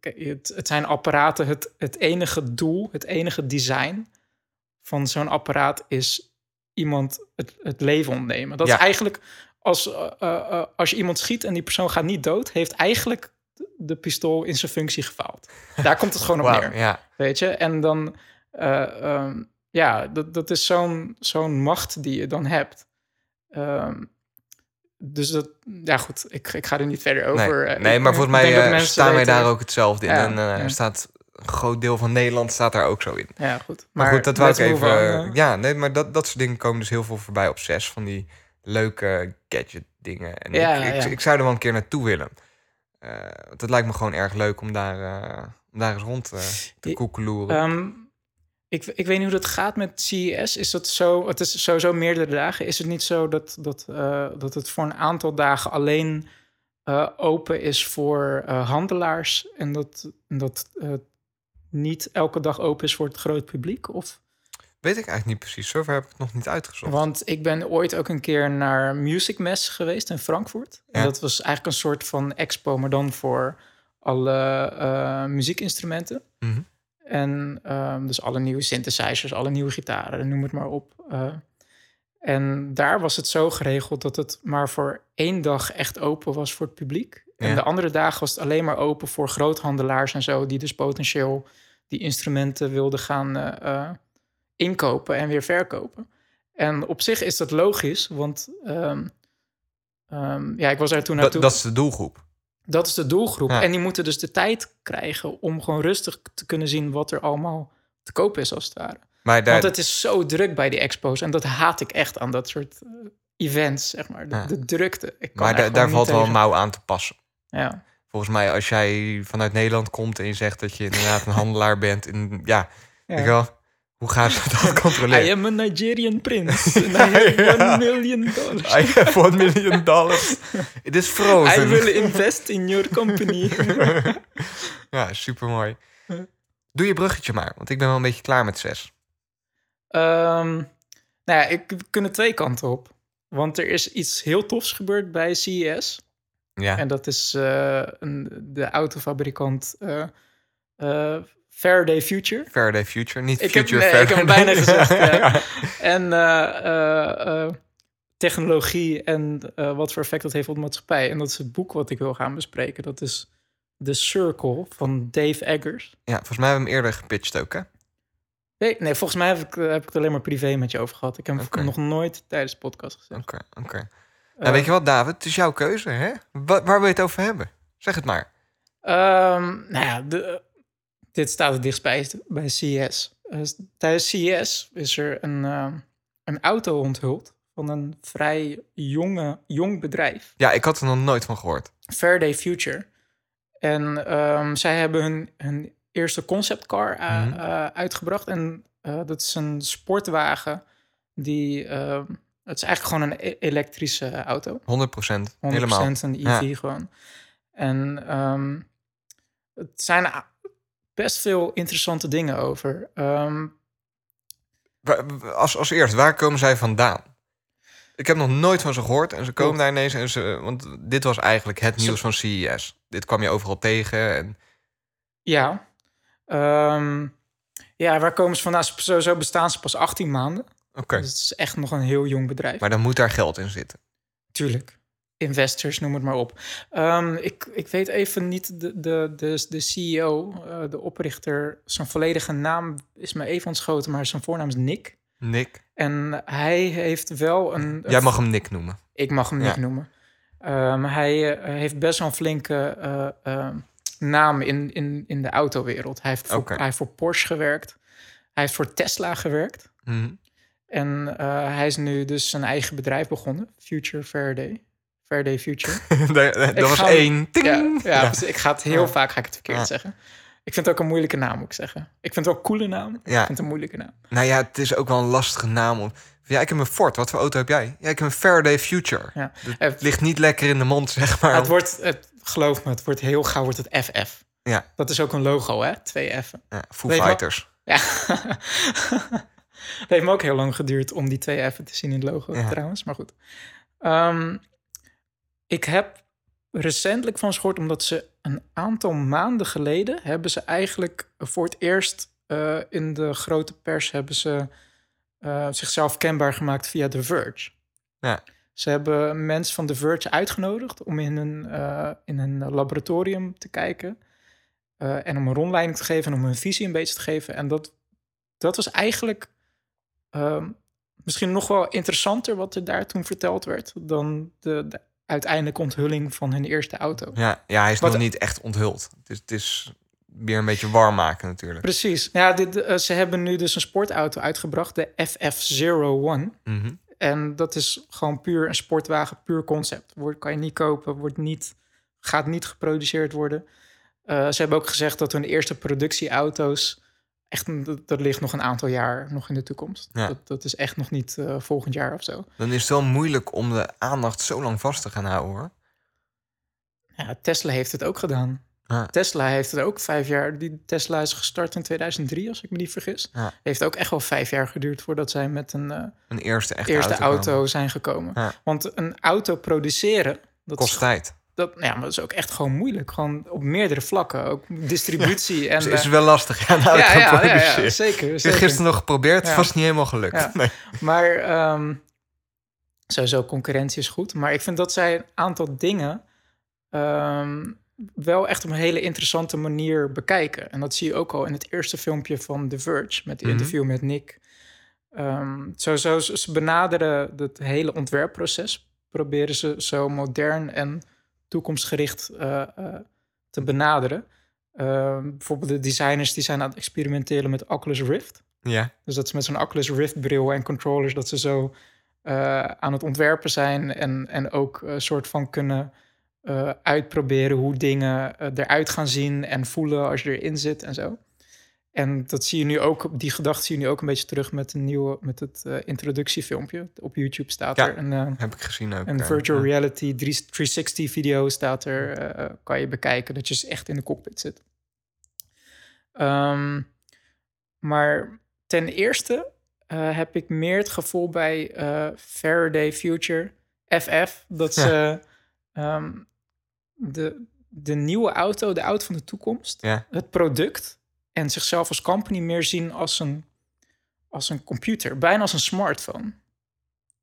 Kijk, het, het zijn apparaten. Het, het enige doel, het enige design van zo'n apparaat is iemand het, het leven ontnemen. Dat Ja. is eigenlijk als, eh, eh, eh, als je iemand schiet en die persoon gaat niet dood, heeft eigenlijk de pistool in zijn functie gefaald. Daar komt het gewoon op neer. ja. Weet je? En dan, eh, ehm, ja, dat, dat is zo'n zo'n macht die je dan hebt. Ehm, dus dat, ja goed, ik, ik ga er niet verder over. Nee ik- maar volgens mij staan wij daar ook hetzelfde in. Ja, en ja. er staat een groot deel van Nederland staat daar ook zo in. Ja, goed. Maar, goed, dat wou ik even. ja, nee, maar dat, dat soort dingen komen dus heel veel voorbij op zes. Van die leuke gadget dingen. En Ja, ik, ik, ja. ik zou er wel een keer naartoe willen. Eh, want het lijkt me gewoon erg leuk om daar, eh, om daar eens rond eh, te koekeloeren. Ehm, ik, ik weet niet hoe dat gaat met CES. Is dat zo? Het is sowieso meerdere dagen. Is het niet zo dat, dat, eh, dat het voor een aantal dagen alleen eh, open is voor eh, handelaars en dat, dat eh, niet elke dag open is voor het groot publiek? Of? Weet ik eigenlijk niet precies. Zover heb ik het nog niet uitgezocht. Want ik ben ooit ook een keer naar Music Mess geweest in Frankfurt. En Ja. dat was eigenlijk een soort van expo, maar dan voor alle eh, muziekinstrumenten. Mhm. En ehm, dus alle nieuwe synthesizers, alle nieuwe gitaren, noem het maar op. eh. en daar was het zo geregeld dat het maar voor één dag echt open was voor het publiek. En de andere dagen was het alleen maar open voor groothandelaars en zo, die dus potentieel die instrumenten wilden gaan eh, inkopen en weer verkopen. En op zich is dat logisch, want ehm, ehm, ja, ik was er toen dat, naartoe. dat is de doelgroep. Dat is de doelgroep. Ja. En die moeten dus de tijd krijgen om gewoon rustig te kunnen zien wat er allemaal te koop is, als het ware. Maar daar, Want het is zo druk bij die expos. En dat haat ik echt aan dat soort eh, events, zeg maar. De, Ja. de drukte. Ik kan maar daar daar, daar valt wel een mouw aan te passen. Ja. Volgens mij, als jij vanuit Nederland komt en je zegt dat je inderdaad een handelaar bent. In, ja, Ja. je wel, hoe gaan ze dat controleren? I am a Nigerian prince. And I have Ja. one million dollars. I have one million dollars. It is I frozen. will invest in your company. ja, supermooi. Doe je bruggetje maar, want ik ben wel een beetje klaar met zes. Ehm, nou ja, ik, we kunnen twee kanten op. Want er is iets heel tofs gebeurd bij CES. Ja, En dat is eh, een, de autofabrikant eh eh, Faraday Future. Faraday Future, niet Ik heb- Future ik heb hem Faraday. bijna gezegd, ja. En eh, eh, eh, technologie en wat voor effect dat heeft op de maatschappij. En dat is het boek wat ik wil gaan bespreken. Dat is The Circle van Dave Eggers. Ja, volgens mij hebben we hem eerder gepitcht ook, hè? Nee, nee volgens mij heb ik, heb ik het alleen maar privé met je over gehad. Ik heb hem nog nooit tijdens de podcast gezegd. Oké, oké. Nou, weet je wat, David? Het is jouw keuze, hè? Wa- waar wil je het over hebben? Zeg het maar. Ehm, nou ja, de, dit staat het bij, CES. Eh, tijdens CES is er een, eh, een auto onthuld van een vrij jonge, jong bedrijf, Ja, ik had er nog nooit van gehoord. Faraday Future. En ehm, zij hebben hun, hun eerste conceptcar Mhm. eh, uitgebracht. En Eh, dat is een sportwagen die... eh, het is eigenlijk gewoon een e- elektrische auto. 100%. 100% Helemaal. een EV gewoon. En ehm, het zijn best veel interessante dingen over. Ehm, Als, als eerst, waar komen zij vandaan? Ik heb nog nooit van ze gehoord en ze komen Klopt. daar ineens. En ze, want dit was eigenlijk het nieuws van CES. Dit kwam je overal tegen. En, ja. Ehm, ja, waar komen ze vandaan? Sowieso bestaan ze pas 18 maanden. Oké, Dus het is echt nog een heel jong bedrijf. maar dan moet daar geld in zitten. Tuurlijk. Investors, noem het maar op. Ehm, ik, ik weet even niet de, de, de, de CEO, eh, de oprichter. Zijn volledige naam is me even ontschoten, maar zijn voornaam is Nick. Nick. En hij heeft wel een... Jij mag hem Nick noemen. Ik mag hem Ja. Nick noemen. Ehm, hij eh, heeft best wel een flinke eh, naam in, in, in de autowereld. Hij heeft, voor, hij heeft voor Porsche gewerkt. Hij heeft voor Tesla gewerkt. Mhm. En hij is nu dus zijn eigen bedrijf begonnen. Future Faraday. Faraday Future. dat was één. Ting! Ja, ja, Ja. precies. ik ga het heel vaak ga ik het verkeerd zeggen. Ik vind het ook een moeilijke naam, moet ik zeggen. Ik vind het wel een coole naam. Ik vind het een moeilijke naam. Nou ja, het is ook wel een lastige naam. Om... Ja, ik heb een Ford. Wat voor auto heb jij? Ja, ik heb een Faraday Future. Ja. Het ligt niet lekker in de mond, zeg maar. het wordt, het, geloof me, het wordt heel gauw wordt het FF. Ja. Dat is ook een logo, hè? Twee F'en. Ja, Foo? Fighters. Ja. het heeft me ook heel lang geduurd om die twee F'en te zien in het logo, Ja. trouwens. Maar goed. Ehm, ik heb recentelijk van gehoord, omdat ze een aantal maanden geleden... hebben ze eigenlijk voor het eerst eh, in de grote pers... hebben ze eh, zichzelf kenbaar gemaakt via The Verge. Ja. Ze hebben mensen van The Verge uitgenodigd om in een, eh, in een laboratorium te kijken... en om een rondleiding te geven en om hun visie een beetje te geven. En dat, dat was eigenlijk ehm, misschien nog wel interessanter wat er daar toen verteld werd dan de, de uiteindelijke onthulling van hun eerste auto. Ja, ja, hij is Wat- nog niet echt onthuld. Het is, het is weer een beetje warm maken natuurlijk. Precies. Ja, dit, eh, ze hebben nu dus een sportauto uitgebracht, de FF01. Mhm. En dat is gewoon puur een sportwagen, puur concept. Wordt, kan je niet kopen, wordt niet, gaat niet geproduceerd worden. Eh, ze hebben ook gezegd dat hun eerste productieauto's... echt, dat, ligt nog een aantal jaar nog in de toekomst. Ja. Dat, dat is echt nog niet eh, volgend jaar of zo. Dan is het wel moeilijk om de aandacht zo lang vast te gaan houden hoor. Ja, Tesla heeft het ook gedaan. Ja. Tesla heeft het ook vijf jaar... Die Tesla is gestart in 2003, als ik me niet vergis. Ja. Heeft ook echt wel vijf jaar geduurd voordat zij met een eh, Een eerste echte eerste auto. zijn gekomen. Want een auto produceren... Dat Kost is tijd. Dat, ja, maar dat is ook echt gewoon moeilijk. Gewoon op meerdere vlakken. Ook distributie en... Dus is eh, wel lastig. Ja, nou, ja, ja, ja, produceren. ja, zeker. Ik heb gisteren nog geprobeerd. Het Ja. was niet helemaal gelukt. Ja. Nee. Maar ehm, sowieso concurrentie is goed. Maar ik vind dat zij een aantal dingen ehm, wel echt op een hele interessante manier bekijken. En dat zie je ook al in het eerste filmpje van The Verge. Met het Mhm. interview met Nick. Ehm sowieso, ze benaderen het hele ontwerpproces. Proberen ze zo modern en toekomstgericht eh, eh, te benaderen. Ehm, bijvoorbeeld de designers die zijn aan het experimenteren met Oculus Rift. Ja. Dus dat ze met zo'n Oculus Rift bril en controllers... dat ze zo eh, aan het ontwerpen zijn... en, en ook een soort van kunnen uitproberen... hoe dingen eruit gaan zien en voelen als je erin zit en zo. En dat zie je nu ook, die gedachte zie je nu ook een beetje terug... met, een nieuwe, met het eh, introductiefilmpje. Op YouTube staat Ja. er een, eh, Heb ik gezien ook. een eh, virtual reality 3- 360 video staat er. kan je bekijken dat je dus echt in de cockpit zit. Ehm, maar ten eerste heb ik meer het gevoel bij Faraday Future, FF, dat Ja. ze ehm, de, de nieuwe auto, de auto van de toekomst, Ja. het product en zichzelf als company meer zien als een, als een computer, bijna als een smartphone.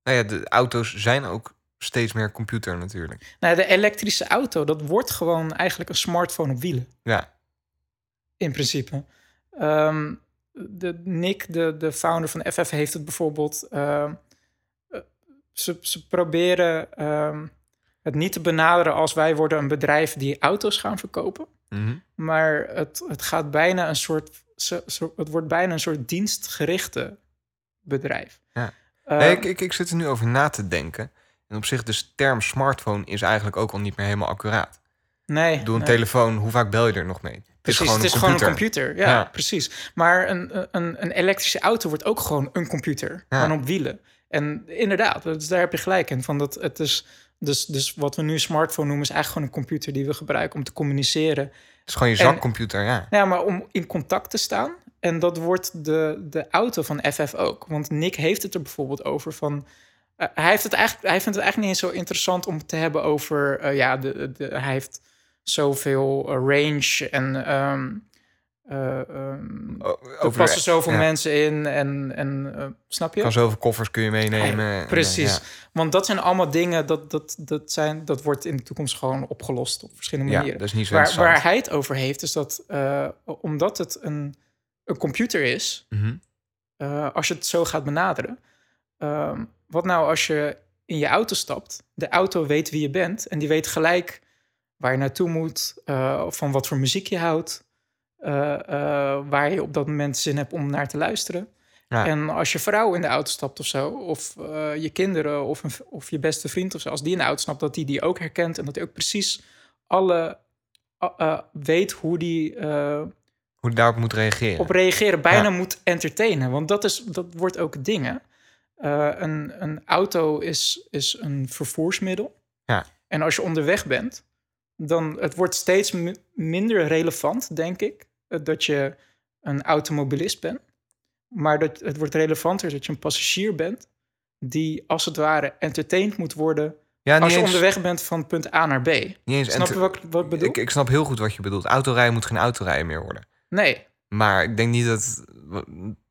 Nou ja, de auto's zijn ook steeds meer computer natuurlijk. Nou, de elektrische auto, dat wordt gewoon eigenlijk een smartphone op wielen. Ja. In principe. Ehm, de, Nick, de, de founder van FF, heeft het bijvoorbeeld... ehm, eh, ze, ze proberen ehm, het niet te benaderen als wij worden een bedrijf die auto's gaan verkopen. Mhm. Maar het, het gaat bijna een soort... het wordt bijna een soort dienstgerichte bedrijf. Ja. Ehm, Nee, ik, ik, ik zit er nu over na te denken. En op zich, de term smartphone is eigenlijk ook al niet meer helemaal accuraat. Nee. Bedoel, een nee. telefoon, hoe vaak bel je er nog mee? Het Precies, het is gewoon een computer. Ja, Ja. precies. Maar een, een, een elektrische auto wordt ook gewoon een computer. Ja. Gewoon op wielen. En inderdaad, dus daar heb je gelijk in. Van dat het is, dus, dus wat we nu een smartphone noemen... is eigenlijk gewoon een computer die we gebruiken om te communiceren. Het is gewoon je En- zakcomputer, ja. Ja, maar om in contact te staan. En dat wordt de, de auto van FF ook. Want Nick heeft het er bijvoorbeeld over van... eh, hij, heeft het eigenlijk, hij vindt het eigenlijk niet eens zo interessant om te hebben over... eh, ja, de, de, hij heeft zoveel eh, range en... ehm, O- er passen zoveel ja. mensen in en, en eh, snap je? Kan zoveel koffers kun je meenemen. en, Precies. ja. Want dat zijn allemaal dingen, dat, dat, dat, zijn, dat wordt in de toekomst gewoon opgelost op verschillende Ja, manieren. dat is niet zo waar, hij het over heeft, is dat eh, omdat het een, een computer is, Mhm. als je het zo gaat benaderen. ehm, wat nou als je in je auto stapt, de auto weet wie je bent en die weet gelijk waar je naartoe moet, van wat voor muziek je houdt, waar je op dat moment zin hebt om naar te luisteren. Ja. En als je vrouw in de auto stapt of zo, of eh, je kinderen of, een, of je beste vriend of zo, als die in de auto stapt, dat die die ook herkent en dat hij ook precies alle eh, eh, weet hoe die eh, Hoe je daarop moet reageren. op reageren, bijna Ja. moet entertainen. Want dat, is, dat wordt ook het ding, hè? Eh, een, een auto is, is een vervoersmiddel. Ja. En als je onderweg bent, dan het wordt steeds mi- minder relevant, denk ik, eh, dat je een automobilist bent. Maar dat, het wordt relevanter dat je een passagier bent die als het ware entertained moet worden ja, als je eens, onderweg bent van punt A naar B. niet eens Snap je wat, ik- wat ik bedoel? ik, ik snap heel goed wat je bedoelt. Autorijden moet geen autorijden meer worden. nee, Maar ik denk niet dat...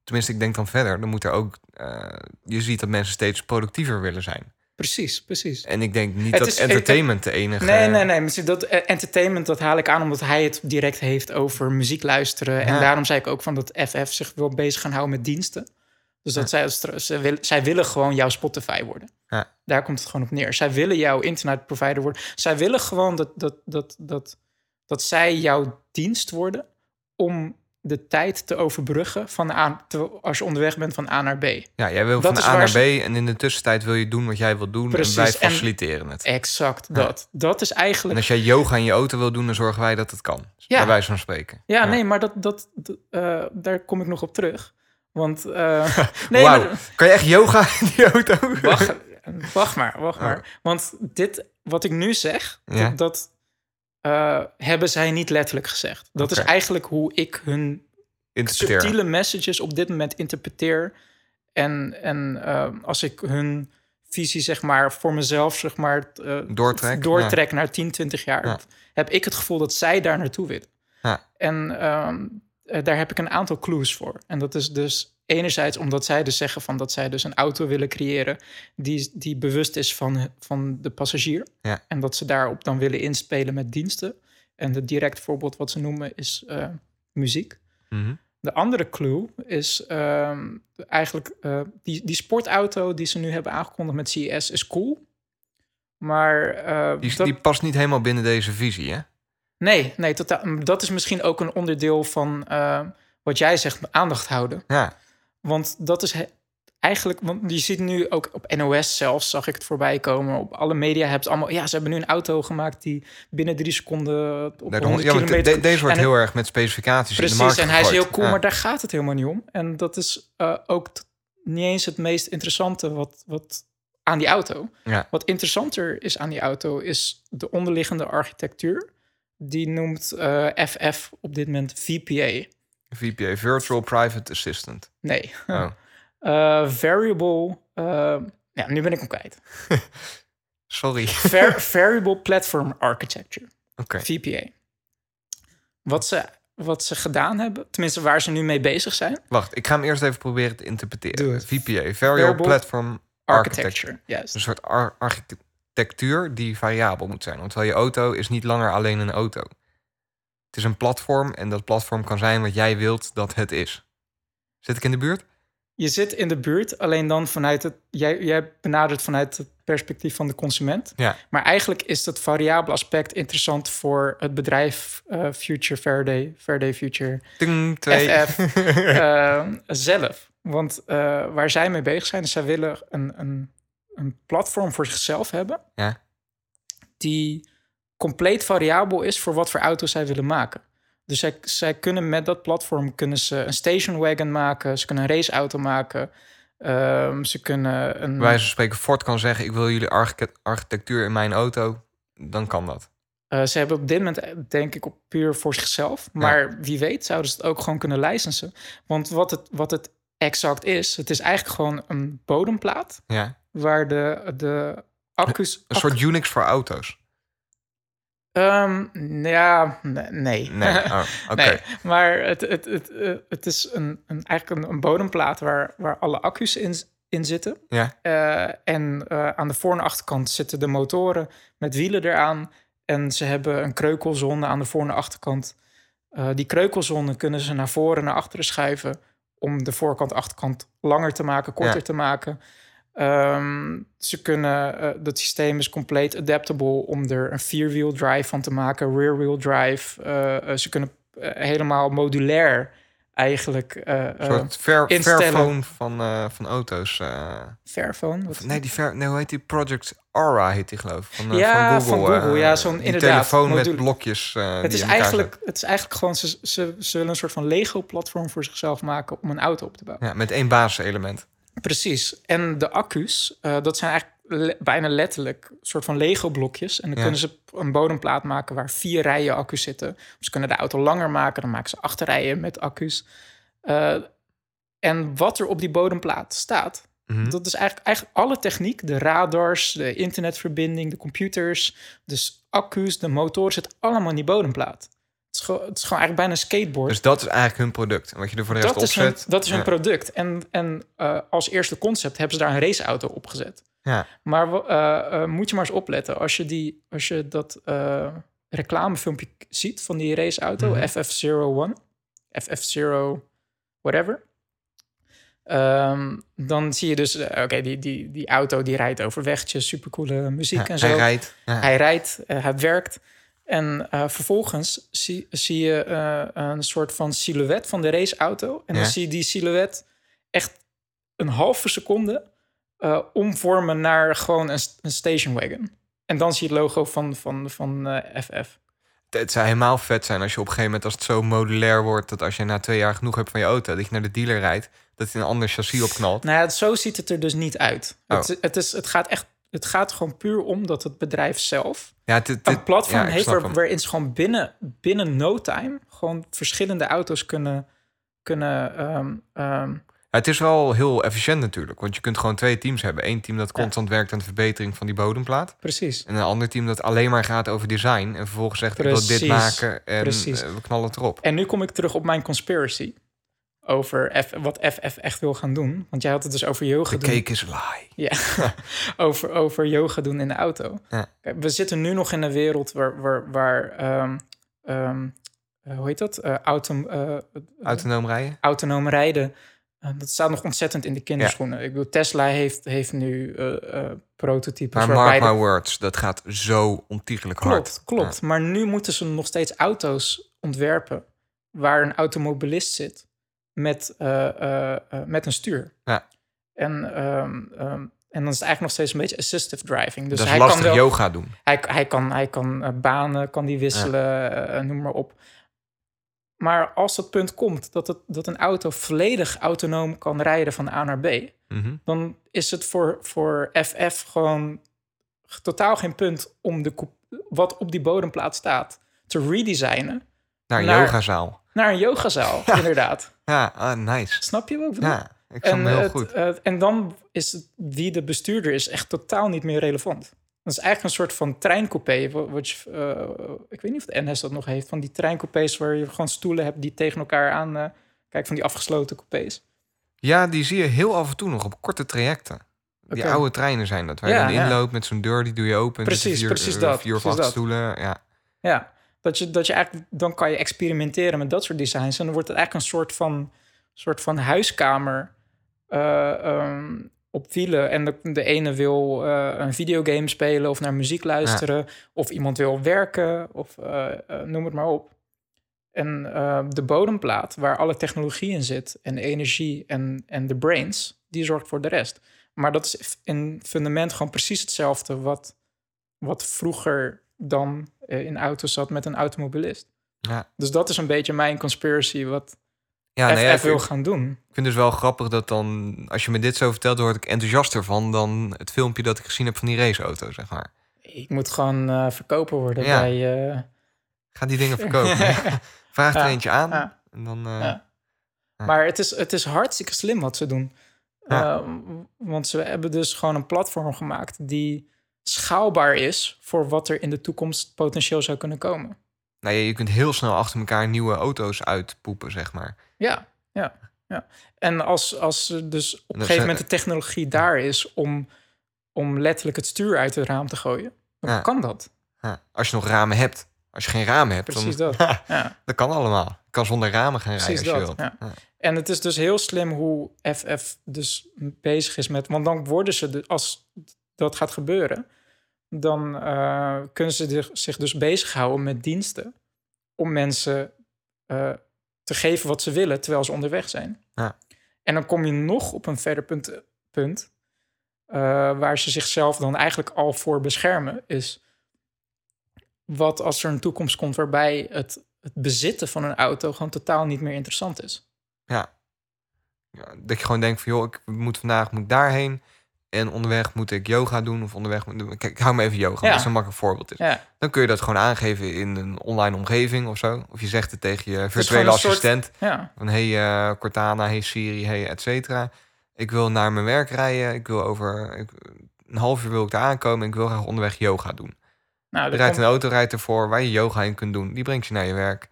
Tenminste, ik denk dan verder. Dan moet er ook... eh, je ziet dat mensen steeds productiever willen zijn. Precies, precies. En ik denk niet Het dat is- entertainment de enige... Nee, nee, nee. Misschien dat eh, entertainment, dat haal ik aan omdat hij het direct heeft over muziek luisteren. En daarom zei ik ook van dat FF zich wil bezig gaan houden met diensten. Dus dat zij, ze wil- zij willen gewoon jouw Spotify worden. Ja. Daar komt het gewoon op neer. Zij willen jouw internetprovider worden. Zij willen gewoon dat, dat, dat, dat, dat zij jouw dienst worden om de tijd te overbruggen van A, te, als je onderweg bent van A naar B. Ja, jij wil Dat van A naar B ze- en in de tussentijd wil je doen wat jij wil doen Precies, en wij en- faciliteren het. Exact Ja. dat. Dat is En eigenlijk als jij yoga in je auto wil doen, dan zorgen wij dat het kan. Ja. Bij wijze van spreken. Ja, nee, maar dat, dat, eh, daar kom ik nog op terug. Want eh, nee, maar- Kan je echt yoga in die auto? wacht, wacht maar, wacht Oh. maar. Want dit, wat ik nu zeg, dat eh, hebben zij niet letterlijk gezegd. Dat is eigenlijk hoe ik hun subtiele messages op dit moment interpreteer. En, en eh, als ik hun visie, zeg maar, voor mezelf, zeg maar, eh, Doortrek, doortrek naar 10, 20 jaar, Ja. heb ik het gevoel dat zij daar naartoe willen. Ja. En ehm, eh, daar heb ik een aantal clues voor. En dat is dus enerzijds omdat zij dus zeggen van dat zij dus een auto willen creëren die, die bewust is van, van de passagier. Ja. En dat ze daarop dan willen inspelen met diensten. En het direct voorbeeld wat ze noemen is eh, muziek. Mhm. De andere clue is ehm, eigenlijk eh, die, die sportauto die ze nu hebben aangekondigd met CES is cool. Maar eh, Die, dat, die past niet helemaal binnen deze visie, hè? nee, nee totaal, dat is misschien ook een onderdeel van wat jij zegt, aandacht houden. Ja. Want dat is eigenlijk, want je ziet nu ook op NOS zelfs, zag ik het voorbij komen. Op alle media hebben ze allemaal, ja, ze hebben nu een auto gemaakt die binnen drie seconden op Daarom- 100 ja, want de- kilometer... de- deze wordt heel erg met specificaties in de markt Precies, en hij is heel cool, Ja. maar daar gaat het helemaal niet om. En dat is eh, ook niet eens het meest interessante wat, wat aan die auto. Ja. Wat interessanter is aan die auto is de onderliggende architectuur. Die noemt eh, FF op dit moment VPA. VPA, Virtual Private Assistant. Nee, Oh. Eh, variable. eh, ja, nu ben ik hem kwijt. Sorry. Var- variable Platform Architecture, Oké. VPA. Wat ze, wat ze gedaan hebben, tenminste waar ze nu mee bezig zijn, Wacht, ik ga hem eerst even proberen te interpreteren. Doe het. VPA, Variable Variable Platform Architecture. architecture. Juist. Een soort ar- architectuur die variabel moet zijn. Want je auto is niet langer alleen een auto. Het is een platform en dat platform kan zijn wat jij wilt dat het is. Zit ik in de buurt? Je zit in de buurt, alleen dan vanuit het. Jij, jij benadert vanuit het perspectief van de consument. Ja. Maar eigenlijk is dat variabele aspect interessant voor het bedrijf eh, Future Faraday, Faraday Future twee. FF eh, zelf. Want eh, waar zij mee bezig zijn, is zij willen een, een, een platform voor zichzelf hebben. Ja. Die compleet variabel is voor wat voor auto's zij willen maken. Dus zij, zij kunnen met dat platform kunnen ze een station wagon maken, ze kunnen een raceauto maken, ehm, ze kunnen een. Bij wijze van spreken, Ford kan zeggen: Ik wil jullie architect- architectuur in mijn auto. Dan kan dat. Eh, ze hebben op dit moment, denk ik, op puur voor zichzelf. Maar wie weet zouden ze het ook gewoon kunnen licensen. Want wat het, wat het exact is, het is eigenlijk gewoon een bodemplaat Ja. waar de, de accu's. Een soort Unix voor auto's. Ehm, ja, nee. Nee, Nee, oh, oké. Nee, maar het, het, het, eh, het is een, een, eigenlijk een, een bodemplaat waar, waar alle accu's in, in zitten. Ja, Eh, en eh, aan de voor- en achterkant zitten de motoren met wielen eraan. En ze hebben een kreukelzone aan de voor- en achterkant. Die kreukelzone kunnen ze naar voren en naar achteren schuiven... om de voorkant achterkant langer te maken, korter Ja. te maken. Ehm, ze kunnen, eh dat systeem is compleet adaptable om er een vierwheel drive van te maken, rear-wheel drive. Eh, eh, ze kunnen helemaal modulair eigenlijk een soort instellen. Fairphone van, van auto's. is nee, die fair, nee, hoe heet die? Project Aura heet die geloof ik. Van, Ja, van Google. van Google, ja, zo'n inderdaad, telefoon met blokjes. die Het is, eigenlijk, het is eigenlijk gewoon, ze, ze, willen een soort van Lego-platform voor zichzelf maken om een auto op te bouwen. Ja, met één basiselement. Precies. En de accu's, eh, dat zijn eigenlijk le- bijna letterlijk een soort van Lego-blokjes. En dan Ja. kunnen ze een bodemplaat maken waar vier rijen accu's zitten. Ze kunnen de auto langer maken, dan maken ze acht rijen met accu's. Eh, en wat er op die bodemplaat staat, Mhm. dat is eigenlijk, eigenlijk alle techniek. De radars, de internetverbinding, de computers, dus accu's, de motoren, zit allemaal in die bodemplaat. Het is gewoon, het is gewoon eigenlijk bijna een skateboard. Dus dat is eigenlijk hun product. En wat je er voor de rest dat, is hun, opzet. dat is hun product. En, en eh, als eerste concept hebben ze daar een raceauto op gezet. Ja. Maar eh, eh, moet je maar eens opletten. Als je, die, als je dat reclamefilmpje ziet van die raceauto, Mhm. FF01, FF0 whatever. Ehm, dan zie je dus, oké, die, die, die auto die rijdt over wegjes, supercoole muziek Ja, en zo. hij rijdt. Ja. Hij rijdt, hij werkt. En eh, vervolgens zie, zie je eh, een soort van silhouet van de raceauto. En Ja. dan zie je die silhouet echt een halve seconde eh, omvormen naar gewoon een, st- een station wagon. En dan zie je het logo van, van, van FF. Het zou helemaal vet zijn als je op een gegeven moment, als het zo modulair wordt, dat als je na twee jaar genoeg hebt van je auto, dat je naar de dealer rijdt, dat hij een ander chassis opknalt. Nou ja, zo ziet het er dus niet uit. Oh. Het, het, is, het gaat echt... Het gaat gewoon puur om dat het bedrijf zelf Ja, dit, dit- een platform ja, heeft waar, waarin ze gewoon binnen, binnen no time gewoon verschillende auto's kunnen. kunnen ehm, ehm, Ja, het is wel heel efficiënt natuurlijk, want je kunt gewoon twee teams hebben. Eén team dat constant werkt aan de verbetering van die bodemplaat. precies. En een ander team dat alleen maar gaat over design. En vervolgens zegt, ik wil dit Precies, maken en precies. eh, we knallen het erop. En nu kom ik terug op mijn conspiracy. Over F, wat FF echt wil gaan doen. Want jij had het dus over yoga De doen. cake is lie. Ja, over, over yoga doen in de auto. Ja. Kijk, we zitten nu nog in een wereld waar, waar, waar ehm, ehm, eh, hoe heet dat? Eh, autom, eh, Autonoom rijden. autonoom rijden. eh, dat staat nog ontzettend in de kinderschoenen. Ik bedoel, Tesla heeft, heeft nu eh eh, prototypes Maar mark de- my words, dat gaat zo ontiegelijk hard. Klopt, klopt. Maar nu moeten ze nog steeds auto's ontwerpen waar een automobilist zit met, eh, eh, eh, met een stuur. Ja. En, ehm, ehm, en dan is het eigenlijk nog steeds een beetje assistive driving. Dus dat is hij lastig kan wel, yoga doen. hij, hij kan, hij kan banen, kan die wisselen, noem maar op. Maar als dat punt komt dat, het, dat een auto volledig autonoom kan rijden van A naar B, Mhm. dan is het voor, voor FF gewoon totaal geen punt om de, wat op die bodemplaat staat te redesignen Naar een Naar- yogazaal. naar een yogazaal, inderdaad. Ja, ah, nice. Snap je wat ik? Ja, ik snap heel het, goed. en dan is het, wie de bestuurder is echt totaal niet meer relevant. Dat is eigenlijk een soort van treincoupé. wa- Wat je, eh, ik weet niet of de NS dat nog heeft. Van die treincoupés waar je gewoon stoelen hebt die tegen elkaar aan... eh, kijk, van die afgesloten coupés. Ja, die zie je heel af en toe nog op korte trajecten. Die oude treinen zijn dat. Waar je Ja, dan ja. inloopt met zo'n deur, die doe je open. Zitten Precies, vier, precies eh, dat, Vier of precies acht dat. stoelen, ja. Ja, dat je, dat je eigenlijk... Dan kan je experimenteren met dat soort designs. En dan wordt het eigenlijk een soort van, soort van huiskamer... eh, ehm, op wielen. En de, de ene wil eh, een videogame spelen of naar muziek luisteren. Of iemand wil werken of eh, noem het maar op. En eh, de bodemplaat waar alle technologie in zit en de energie en, en de brains, die zorgt voor de rest. Maar dat is in fundament gewoon precies hetzelfde wat, wat vroeger dan in auto's zat met een automobilist. Ja. Dus dat is een beetje mijn conspiracy wat Ja, FF ja, ik, wil ik gaan doen. vind dus wel grappig dat dan, als je me dit zo vertelt, word ik enthousiaster van dan het filmpje dat ik gezien heb van die raceauto, zeg maar. Ik moet gewoon eh, verkoper worden Ja. bij... eh, Ga die dingen verkopen. Vraag er eentje aan en dan... eh. Maar het is, het is hartstikke slim wat ze doen. Eh, want ze hebben dus gewoon een platform gemaakt die schaalbaar is voor wat er in de toekomst potentieel zou kunnen komen. Nou ja, je kunt heel snel achter elkaar nieuwe auto's uitpoepen, zeg maar. Ja, ja, ja. En als, als dus op een gegeven moment de technologie daar is om, om letterlijk het stuur uit het raam te gooien, dan Ja. kan dat. Ja, als je nog ramen hebt. Als je geen ramen hebt, Precies dan... dat. Ja. dat kan allemaal. Je kan zonder ramen gaan rijden als je wilt. ja. Ja. En het is dus heel slim hoe FF dus bezig is met... Want dan worden ze, de, als dat gaat gebeuren... dan eh, kunnen ze zich- zich dus bezighouden met diensten... om mensen eh, te geven wat ze willen terwijl ze onderweg zijn. Ja. En dan kom je nog op een verder punt, punt eh, waar ze zichzelf dan eigenlijk al voor beschermen... is wat als er een toekomst komt waarbij het, het bezitten van een auto... gewoon totaal niet meer interessant is. Ja. Ja, Dat je gewoon denkt van, joh, ik moet vandaag moet ik daarheen. En onderweg moet ik yoga doen. Of onderweg moet Kijk, ik hou me even yoga, Ja. dat is een makkelijk voorbeeld. Is. Ja, Dan kun je dat gewoon aangeven in een online omgeving of zo. Of je zegt het tegen je virtuele soort- assistent. ja. Van hey eh, Cortana, hey Siri, hey et cetera. Ik wil naar mijn werk rijden. Ik wil over ik, een half uur wil ik daar aankomen. Ik wil graag onderweg yoga doen. Nou, Er rijdt komt- een auto rijdt ervoor waar je yoga in kunt doen. Die brengt je naar je werk.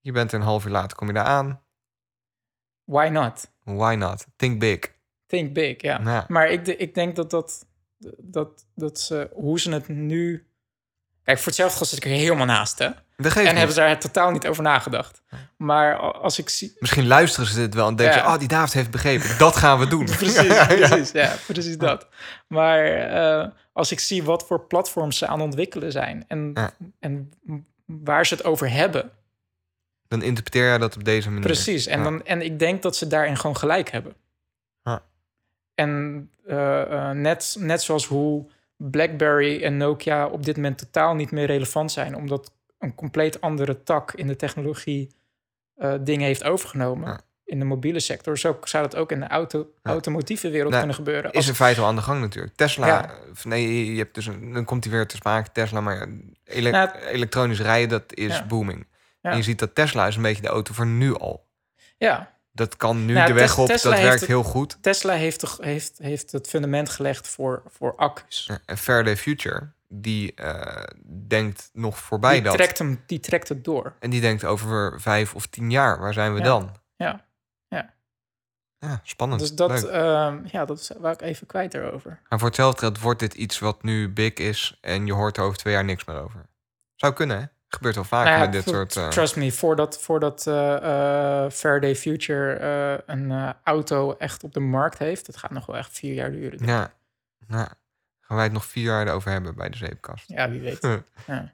Je bent er een half uur later, kom je daar aan. why not? Why not? Think big. Think big, ja. Ja. Maar ik, ik denk dat dat, dat, dat ze, hoe ze het nu... Kijk, voor hetzelfde geld zit ik er helemaal naast, hè? En niet. hebben ze daar totaal niet over nagedacht. Maar als ik zie... Misschien luisteren ze dit wel en denken Ja. ze... oh, die David heeft begrepen. Dat gaan we doen. Precies, ja. precies, ja, precies dat. Maar eh, als ik zie wat voor platforms ze aan het ontwikkelen zijn... en, Ja. en waar ze het over hebben... Dan interpreteer jij dat op deze manier. Precies. En, dan, en ik denk dat ze daarin gewoon gelijk hebben. En eh, eh, net, net zoals hoe BlackBerry en Nokia op dit moment totaal niet meer relevant zijn, omdat een compleet andere tak in de technologie eh, dingen heeft overgenomen. Ja. In de mobiele sector. Zo zou dat ook in de auto, Ja. automotieve wereld Nou, kunnen gebeuren. Is Als- in feite al aan de gang natuurlijk. Tesla, Ja. nee, je hebt dus een, dan komt hij weer te sprake, Tesla, maar ele- Nou, elektronisch rijden, dat is booming. En je ziet dat Tesla is een beetje de auto voor nu al. ja, Dat kan nu Nou, de weg op, Tesla dat werkt het- heel goed. Tesla heeft, toch, heeft, heeft het fundament gelegd voor, voor accu's. En Faraday Future, die eh, denkt nog voorbij Die dat. trekt, hem, die trekt het door. En die denkt over vijf of tien jaar, waar zijn we Ja. dan? Ja, ja. Ja, spannend. Dus dat, ehm, ja, dat wou ik even kwijt daarover. Maar voor hetzelfde geld wordt dit iets wat nu big is en je hoort er over twee jaar niks meer over. Zou kunnen, hè? Gebeurt wel vaak Nou ja, met dit soort... eh, Trust me, voordat, voordat eh, Faraday Future een auto echt op de markt heeft, het gaat nog wel echt vier jaar duren. ja, ja. Gaan wij het nog vier jaar over hebben bij de zeepkast. Ja, wie weet.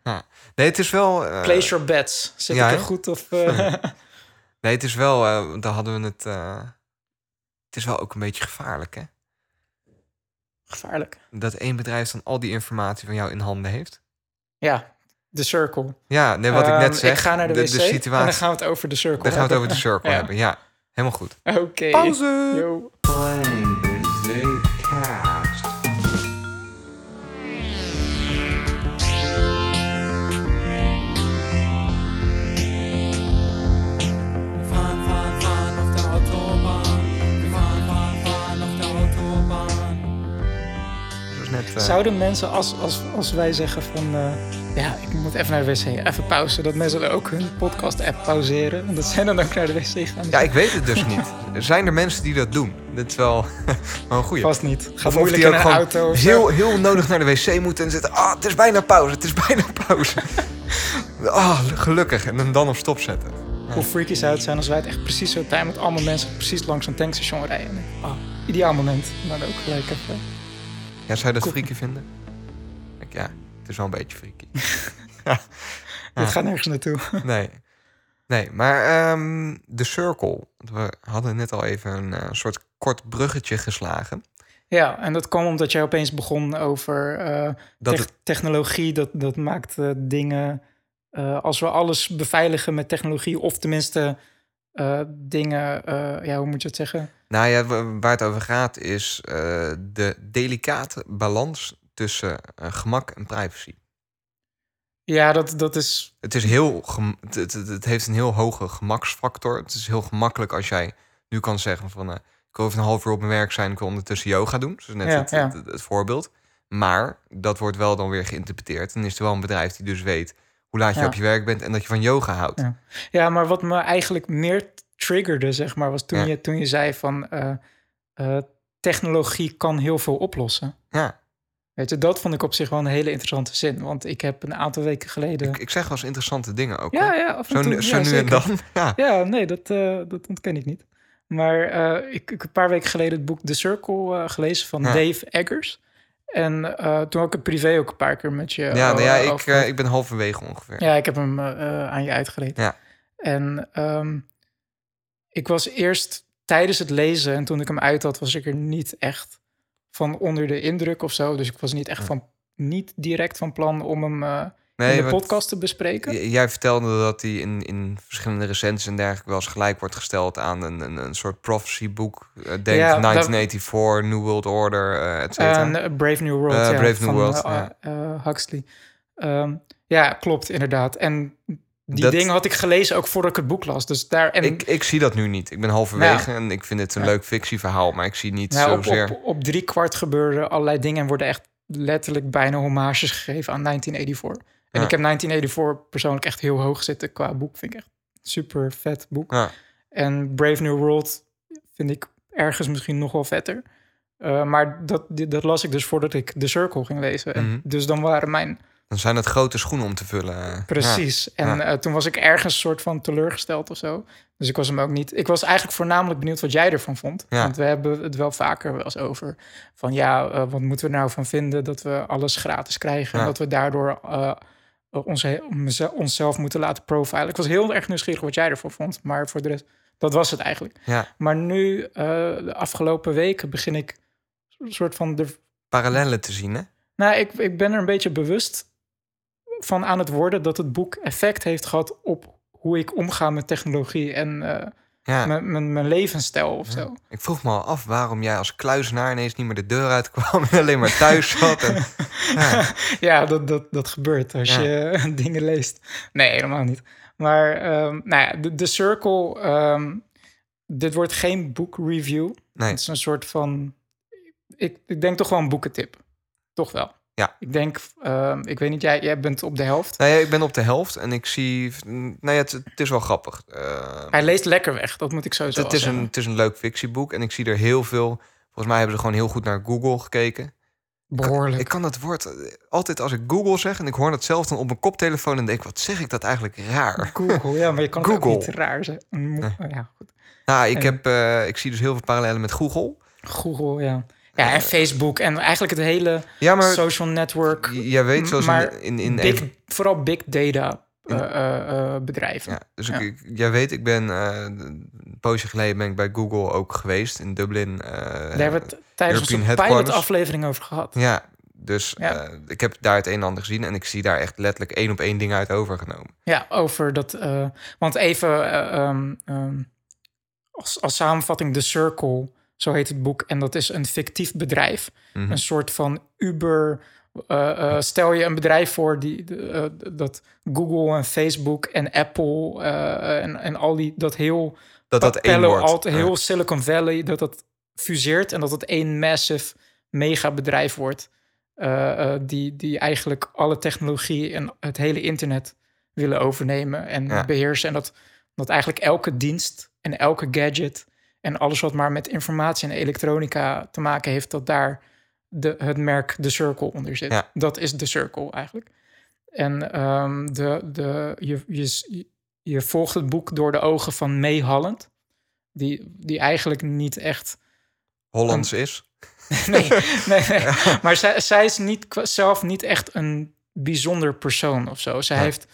Ja. Nee, het is wel... Place your bets. Zit ja, ik er goed of... Nee, het is wel... daar hadden we het... het is wel ook een beetje gevaarlijk, hè? gevaarlijk? Dat één bedrijf dan al die informatie van jou in handen heeft. Ja, de circle. Ja, nee, wat ik net Ehm, zeg. Ik ga naar de, wc situatie, en dan gaan we het over de circle dan gaan we het over de circle Ja. hebben. Ja, helemaal goed. Oké. Pauze! Yo. Eh, Zouden mensen, als, als, als wij zeggen van... eh, ja, ik moet even naar de wc, even pauze... dat mensen dan ook hun podcast-app pauzeren... en dat zij dan ook naar de wc gaan? Ja, ik weet het dus niet. Zijn er mensen die dat doen? Dat is wel, wel een goeie. Vast niet. Gaat moeilijk in een auto heel, heel nodig naar de wc moeten en zitten. Ah, het is bijna pauze, het is bijna pauze. Ah, gelukkig. En hem dan op stop zetten. Hoe freaky zou het zijn als wij het echt precies zo timen... met allemaal mensen precies langs een tankstation rijden. Ah, ideaal moment. Maar dan ook gelijk even... Ja, zou je dat freaky vinden? Ik, ja, het is wel een beetje freaky. Ja. Dit gaat nergens naartoe. Nee. Nee, maar ehm de Circle. We hadden net al even een eh, soort kort bruggetje geslagen. Ja, en dat kwam omdat jij opeens begon over eh, Dat tech- technologie. Dat, dat maakt eh, dingen. als we alles beveiligen met technologie, of tenminste dingen. ja, hoe moet je het zeggen? Nou ja, wa- waar het over gaat is eh, de delicate balans tussen eh, gemak en privacy. Ja, dat, dat is. Het, is heel het, het, heeft een heel hoge gemaksfactor. Het is heel gemakkelijk als jij nu kan zeggen van... eh, ik wil even een half uur op mijn werk zijn, ik wil ondertussen yoga doen. Zoals net Ja, het, ja. Het, het voorbeeld. Maar dat wordt wel dan weer geïnterpreteerd. En is er wel een bedrijf die dus weet hoe laat je Ja. op je werk bent... en dat je van yoga houdt. Ja, maar wat me eigenlijk meer triggerde, zeg maar, was toen, Ja. je, toen je zei van eh, eh, technologie kan heel veel oplossen. Ja, Weet je, dat vond ik op zich wel een hele interessante zin. Want ik heb een aantal weken geleden. ik, ik zeg wel eens interessante dingen ook. ja, hoor. ja, af en Zo, toe. zo ja, nu en dan. Ja. Ja, nee, dat, eh, dat ontken ik niet. Maar ik, ik heb een paar weken geleden het boek The Circle gelezen van. Dave Eggers. En toen ook het privé ook een paar keer met je. Ja, nou ja ik, over- ik ben halverwege ongeveer. Ja, ik heb hem aan je uitgeleend. Ja. En ehm, ik was eerst tijdens het lezen en toen ik hem uit had, was ik er niet echt van onder de indruk of zo. Dus ik was niet echt van, niet direct van plan om hem eh, in de podcast te bespreken. Jij vertelde dat hij in, in verschillende recensies en dergelijke wel eens gelijk wordt gesteld aan een, een, een soort prophecy-boek. Eh, denk Ja, dat- 1984, New World Order, eh et cetera. Eh, Brave New World, Eh, ja, Brave New van World, eh, ja. eh, Huxley. Ehm, ja, klopt, inderdaad. En die Dat- dingen had ik gelezen ook voordat ik het boek las. Dus daar en ik, ik zie dat nu niet. Ik ben halverwege en ik vind het een Ja. leuk fictieverhaal, maar ik zie niet nou, op, zozeer... op, op drie kwart gebeuren allerlei dingen en worden echt letterlijk bijna hommages gegeven aan 1984. En Ja. ik heb 1984 persoonlijk echt heel hoog zitten qua boek. Vind ik echt een super vet boek. Ja. En Brave New World vind ik ergens misschien nog wel vetter. Eh, maar dat, dat las ik dus voordat ik The Circle ging lezen. En Mhm. Dus dan waren mijn Dan zijn het grote schoenen om te vullen. eh. Precies. En Ja. eh, toen was ik ergens soort van teleurgesteld of zo. Dus ik was hem ook niet. Ik was eigenlijk voornamelijk benieuwd wat jij ervan vond. Ja. Want we hebben het wel vaker wel eens over. Van ja, eh, wat moeten we nou van vinden dat we alles gratis krijgen. En dat we daardoor eh, ons, onszelf moeten laten profilen. Ik was heel erg nieuwsgierig wat jij ervan vond. Maar voor de rest, dat was het eigenlijk. Ja. Maar nu, de afgelopen weken, begin ik een soort van de Parallellen te zien, hè? nou, ik, ik ben er een beetje bewust van aan het worden dat het boek effect heeft gehad op hoe ik omga met technologie en Ja. mijn, levensstijl of zo. Ik vroeg me al af waarom jij als kluizenaar ineens niet meer de deur uitkwam en alleen maar thuis zat. En, ja. Ja, dat, dat, dat gebeurt als je dingen leest. Nee, helemaal niet. Maar ehm, nou ja, de, de Circle, ehm, dit wordt geen boekreview. Nee. Het is een soort van, ik, ik denk toch wel een boekentip. Toch wel. Ja. Ik denk, ehm, ik weet niet, jij, jij bent op de helft. Ja, ik ben op de helft en ik zie... Nou ja, het, het is wel grappig. Eh, Hij leest lekker weg, dat moet ik sowieso het, is een, zeggen. het is een leuk fictieboek en ik zie er heel veel... Volgens mij hebben ze gewoon heel goed naar Google gekeken. Behoorlijk. Ik kan dat woord eh, altijd als ik Google zeg en ik hoor dat zelf dan op mijn koptelefoon en denk, wat zeg ik dat eigenlijk raar? Google, ja, maar je kan het ook niet raar zeggen. Mo- Ja, goed. Nou, ik, En- heb, eh, ik zie dus heel veel parallellen met Google. Google, ja. Ja, en Facebook en eigenlijk het hele Ja, maar social network. jij weet, zoals maar in, in, in big, een- vooral big data In- eh, eh, eh, bedrijven. Ja, dus Ja. Ik, jij weet, ik ben eh, een poosje geleden ben ik bij Google ook geweest in Dublin. eh, Daar hebben we het tijdens onze headquarters. pilot-aflevering over gehad. Ja, dus Ja. eh, ik heb daar het een en ander gezien en ik zie daar echt letterlijk één op één dingen uit overgenomen. Ja, over dat. eh, want even eh, ehm, ehm, als, als samenvatting: The Circle, zo heet het boek. En dat is een fictief bedrijf. Mhm. Een soort van Uber. eh, eh, stel je een bedrijf voor die eh, dat Google en Facebook en Apple en, en al die dat heel Dat dat één wordt. Ja. heel Silicon Valley, dat dat fuseert en dat het één massive mega bedrijf wordt. die, die eigenlijk alle technologie en het hele internet willen overnemen en Ja. beheersen. En dat, dat eigenlijk elke dienst en elke gadget en alles wat maar met informatie en elektronica te maken heeft, dat daar de, het merk The Circle onder zit. Ja. Dat is The Circle eigenlijk. En ehm, de, de, je, je, je volgt het boek door de ogen van May Holland. Die, die eigenlijk niet echt. Hollands is. Nee, nee, nee. maar zij, zij is niet, zelf niet echt een bijzonder persoon of zo. Zij heeft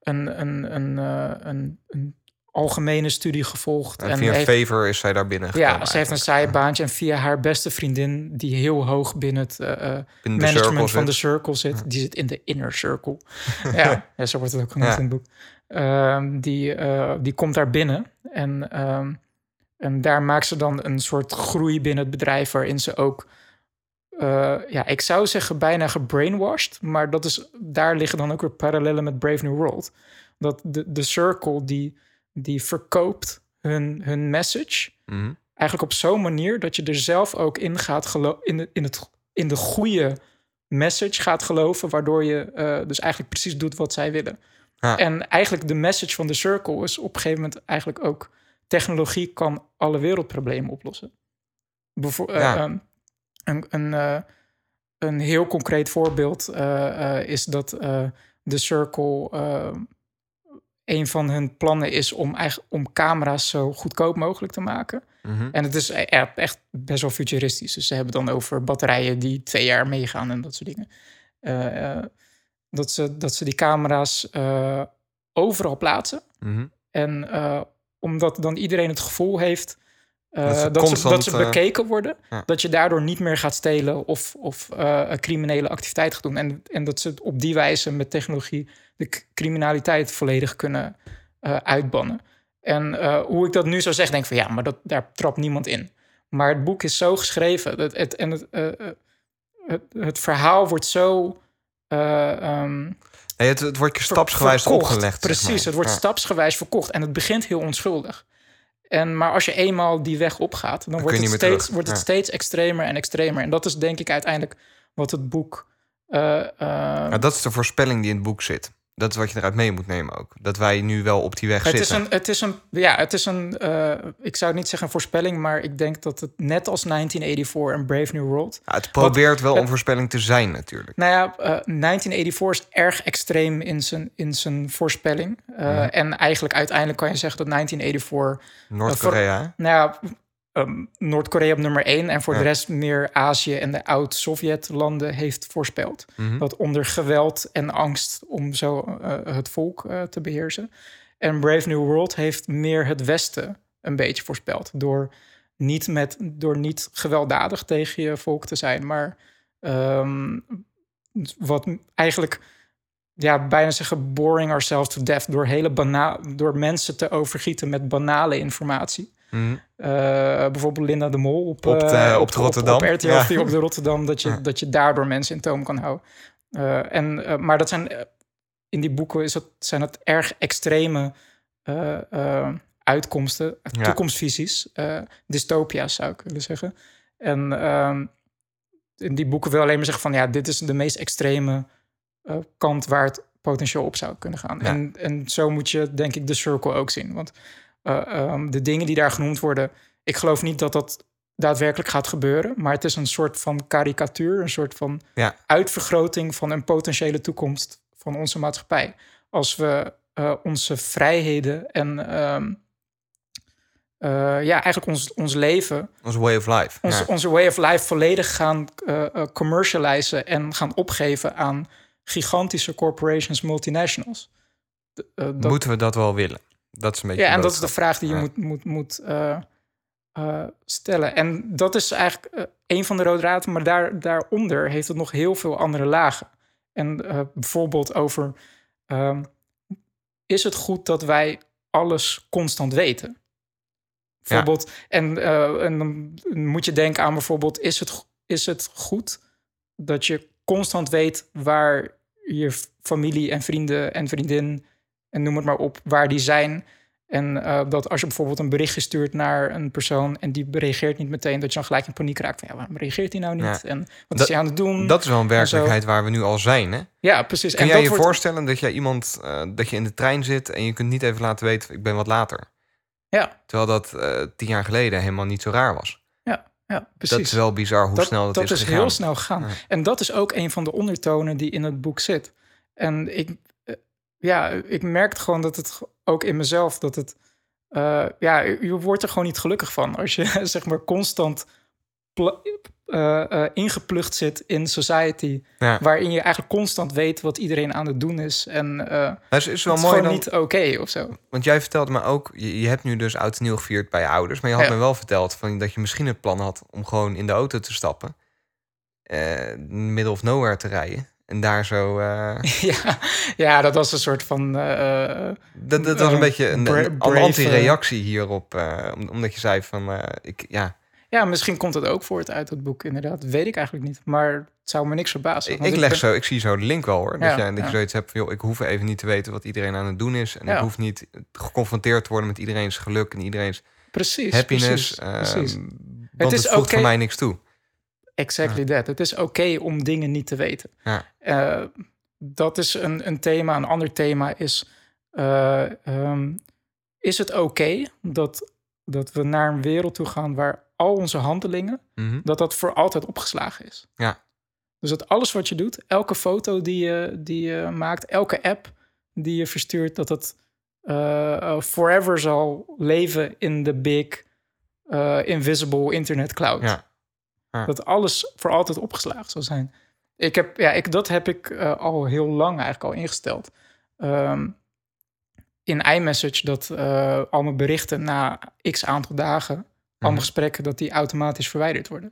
een, een, een, eh, een, een algemene studie gevolgd. En via heeft- favor is zij daar binnen gekomen ja, ze heeft een saai baantje en via haar beste vriendin, die heel hoog binnen het Binnen de management van de circle zit. Die zit in de inner circle. ja, ja, zo wordt het ook genoemd Ja. in het boek. Ehm, die, eh, die komt daar binnen en, ehm, en daar maakt ze dan een soort groei binnen het bedrijf waarin ze ook, ja, ik zou zeggen bijna gebrainwashed, maar dat is, daar liggen dan ook weer parallellen met Brave New World. Dat de, de circle die, die verkoopt hun, hun message Mhm. eigenlijk op zo'n manier dat je er zelf ook in gaat gelo- in de, in het in de goede message gaat geloven, waardoor je eh, dus eigenlijk precies doet wat zij willen. En eigenlijk de message van de circle is op een gegeven moment eigenlijk ook technologie kan alle wereldproblemen oplossen. Bijvo- eh, ehm, een, een, eh, een heel concreet voorbeeld is dat de circle eh, een van hun plannen is om, eigenlijk, om camera's zo goedkoop mogelijk te maken. Mhm. En het is e- echt best wel futuristisch. Dus ze hebben dan over batterijen die twee jaar meegaan en dat soort dingen. Eh, eh, dat, ze, dat ze die camera's eh, overal plaatsen. Mhm. En omdat dan iedereen het gevoel heeft Dat ze dat, ze, dat ze eh, bekeken worden, ja. dat je daardoor niet meer gaat stelen of, of eh, criminele activiteit gaat doen. En, en dat ze op die wijze met technologie de criminaliteit volledig kunnen eh, uitbannen. En eh, hoe ik dat nu zou zeggen, denk ik van ja, maar dat, daar trapt niemand in. Maar het boek is zo geschreven dat het, en het, eh, eh, het, het verhaal wordt zo. eh, ehm, Nee, het, het wordt je ver- stapsgewijs verkocht. opgelegd. zeg Precies, maar. het wordt Ja. stapsgewijs verkocht. En het begint heel onschuldig. En, maar als je eenmaal die weg opgaat, dan, kun wordt, het steeds, wordt het Ja. steeds extremer en extremer. En dat is denk ik uiteindelijk wat het boek... eh, eh, Ja, dat is de voorspelling die in het boek zit. Dat is wat je eruit mee moet nemen ook. Dat wij nu wel op die weg het, is zitten. een, het is een, ja, het is een, eh, ik zou niet zeggen een voorspelling, maar ik denk dat het net als 1984 en Brave New World, Ja, het probeert wel het- een voorspelling te zijn natuurlijk. Nou ja, eh, 1984 is erg extreem in zijn, in zijn voorspelling. Eh, Mhm. En eigenlijk uiteindelijk kan je zeggen dat 1984... Noord-Korea. Nou ja, ehm, Noord-Korea op nummer 1 en voor Ja. de rest meer Azië en de oud-Sovjet-landen heeft voorspeld. Mhm. Dat onder geweld en angst om zo eh, het volk eh, te beheersen. En Brave New World heeft meer het Westen een beetje voorspeld. Door niet, met, door niet gewelddadig tegen je volk te zijn, maar ehm, wat eigenlijk ja, bijna zeggen boring ourselves to death. Door, hele bana door mensen te overgieten met banale informatie. Mhm. Eh, bijvoorbeeld Linda de Mol op, Op de- eh, op de Rotterdam. Op, RTL Ja. 4 op de Rotterdam, dat je, Ja. dat je daardoor mensen in toom kan houden. Eh, en, maar dat zijn, in die boeken is het, zijn het erg extreme uitkomsten, toekomstvisies, dystopia's zou ik willen zeggen. En ehm, in die boeken wil alleen maar zeggen van ja, dit is de meest extreme kant waar het potentieel op zou kunnen gaan. Ja. En, en zo moet je denk ik de circle ook zien. Want eh, ehm, de dingen die daar genoemd worden, ik geloof niet dat dat daadwerkelijk gaat gebeuren, maar het is een soort van karikatuur, een soort van Ja. uitvergroting van een potentiële toekomst van onze maatschappij. Als we eh, onze vrijheden en ehm, eh, ja, eigenlijk ons, ons leven, Onze way of life. ons, Ja. onze way of life volledig gaan eh, commercializen en gaan opgeven aan gigantische corporations, multinationals. Dat- Moeten we dat wel willen? Dat is een beetje ja, en dat is de vraag die je Ja. moet, moet, moet eh, eh, stellen. En dat is eigenlijk eh, een van de rode draden, maar daar, daaronder heeft het nog heel veel andere lagen. En bijvoorbeeld over, ehm, is het goed dat wij alles constant weten? Bijvoorbeeld, en, en dan moet je denken aan bijvoorbeeld, is het, is het goed dat je constant weet waar je familie en vrienden en vriendin en noem het maar op, waar die zijn. En eh, dat als je bijvoorbeeld een berichtje stuurt naar een persoon en die reageert niet meteen, dat je dan gelijk in paniek raakt van ja, waarom reageert hij nou niet? Ja. En wat Dat- is hij aan het doen? Dat is wel een werkelijkheid waar we nu al zijn. Hè? ja, precies. Kun en jij dat je wordt- voorstellen dat jij iemand, eh, dat je in de trein zit en je kunt niet even laten weten, ik ben wat later. Ja, Terwijl dat eh, tien jaar geleden helemaal niet zo raar was. ja, ja, precies. Dat is wel bizar hoe dat, snel dat, dat is, is gegaan. heel snel gegaan. Ja. En dat is ook een van de ondertonen die in het boek zit. En ik, ja, ik merkte gewoon dat het ook in mezelf dat het, eh, ja, je wordt er gewoon niet gelukkig van als je zeg maar constant eh, eh, ingeplucht zit in society. Ja. Waarin je eigenlijk constant weet wat iedereen aan het doen is. En Dat is, is wel het is mooi gewoon dan, niet oké of zo. want jij vertelde me ook, je, je hebt nu dus oud en nieuw gevierd bij je ouders, maar je had Ja. me wel verteld van, dat je misschien het plan had om gewoon in de auto te stappen, middle of nowhere te rijden en daar zo. eh, ja, ja, dat was een soort van... eh, dat, dat was een Eh, beetje een, bra- anti-reactie hierop, om- omdat je zei van, ik, ja, ja, misschien komt het ook voort uit het boek, inderdaad. Weet ik eigenlijk niet. Maar het zou me niks verbazen. ik, ik leg ben- zo, ik zie zo de link wel hoor, dat, Ja, jij, dat ja. je zoiets hebt van, joh, ik hoef even niet te weten wat iedereen aan het doen is en Ja. ik hoef niet geconfronteerd te worden met iedereen's geluk en iedereen's Precies, happiness, precies, eh, precies. want Het het, is voegt voor mij niks toe. Exactly that. Het is oké om dingen niet te weten. Ja. Eh, dat is een, een thema. Een ander thema is... eh, ehm, is het oké dat, dat we naar een wereld toe gaan... waar al onze handelingen, Mhm. dat dat voor altijd opgeslagen is? Ja. Dus dat alles wat je doet, elke foto die je, die je maakt... elke app die je verstuurt... dat het eh, forever zal leven in de big... invisible internet cloud. Ja. Dat alles voor altijd opgeslagen zal zijn. Ik heb, ja, ik, dat heb ik eh, al heel lang eigenlijk al ingesteld. Ehm, in iMessage dat eh al mijn berichten na x aantal dagen, al Mhm. mijn gesprekken, dat die automatisch verwijderd worden.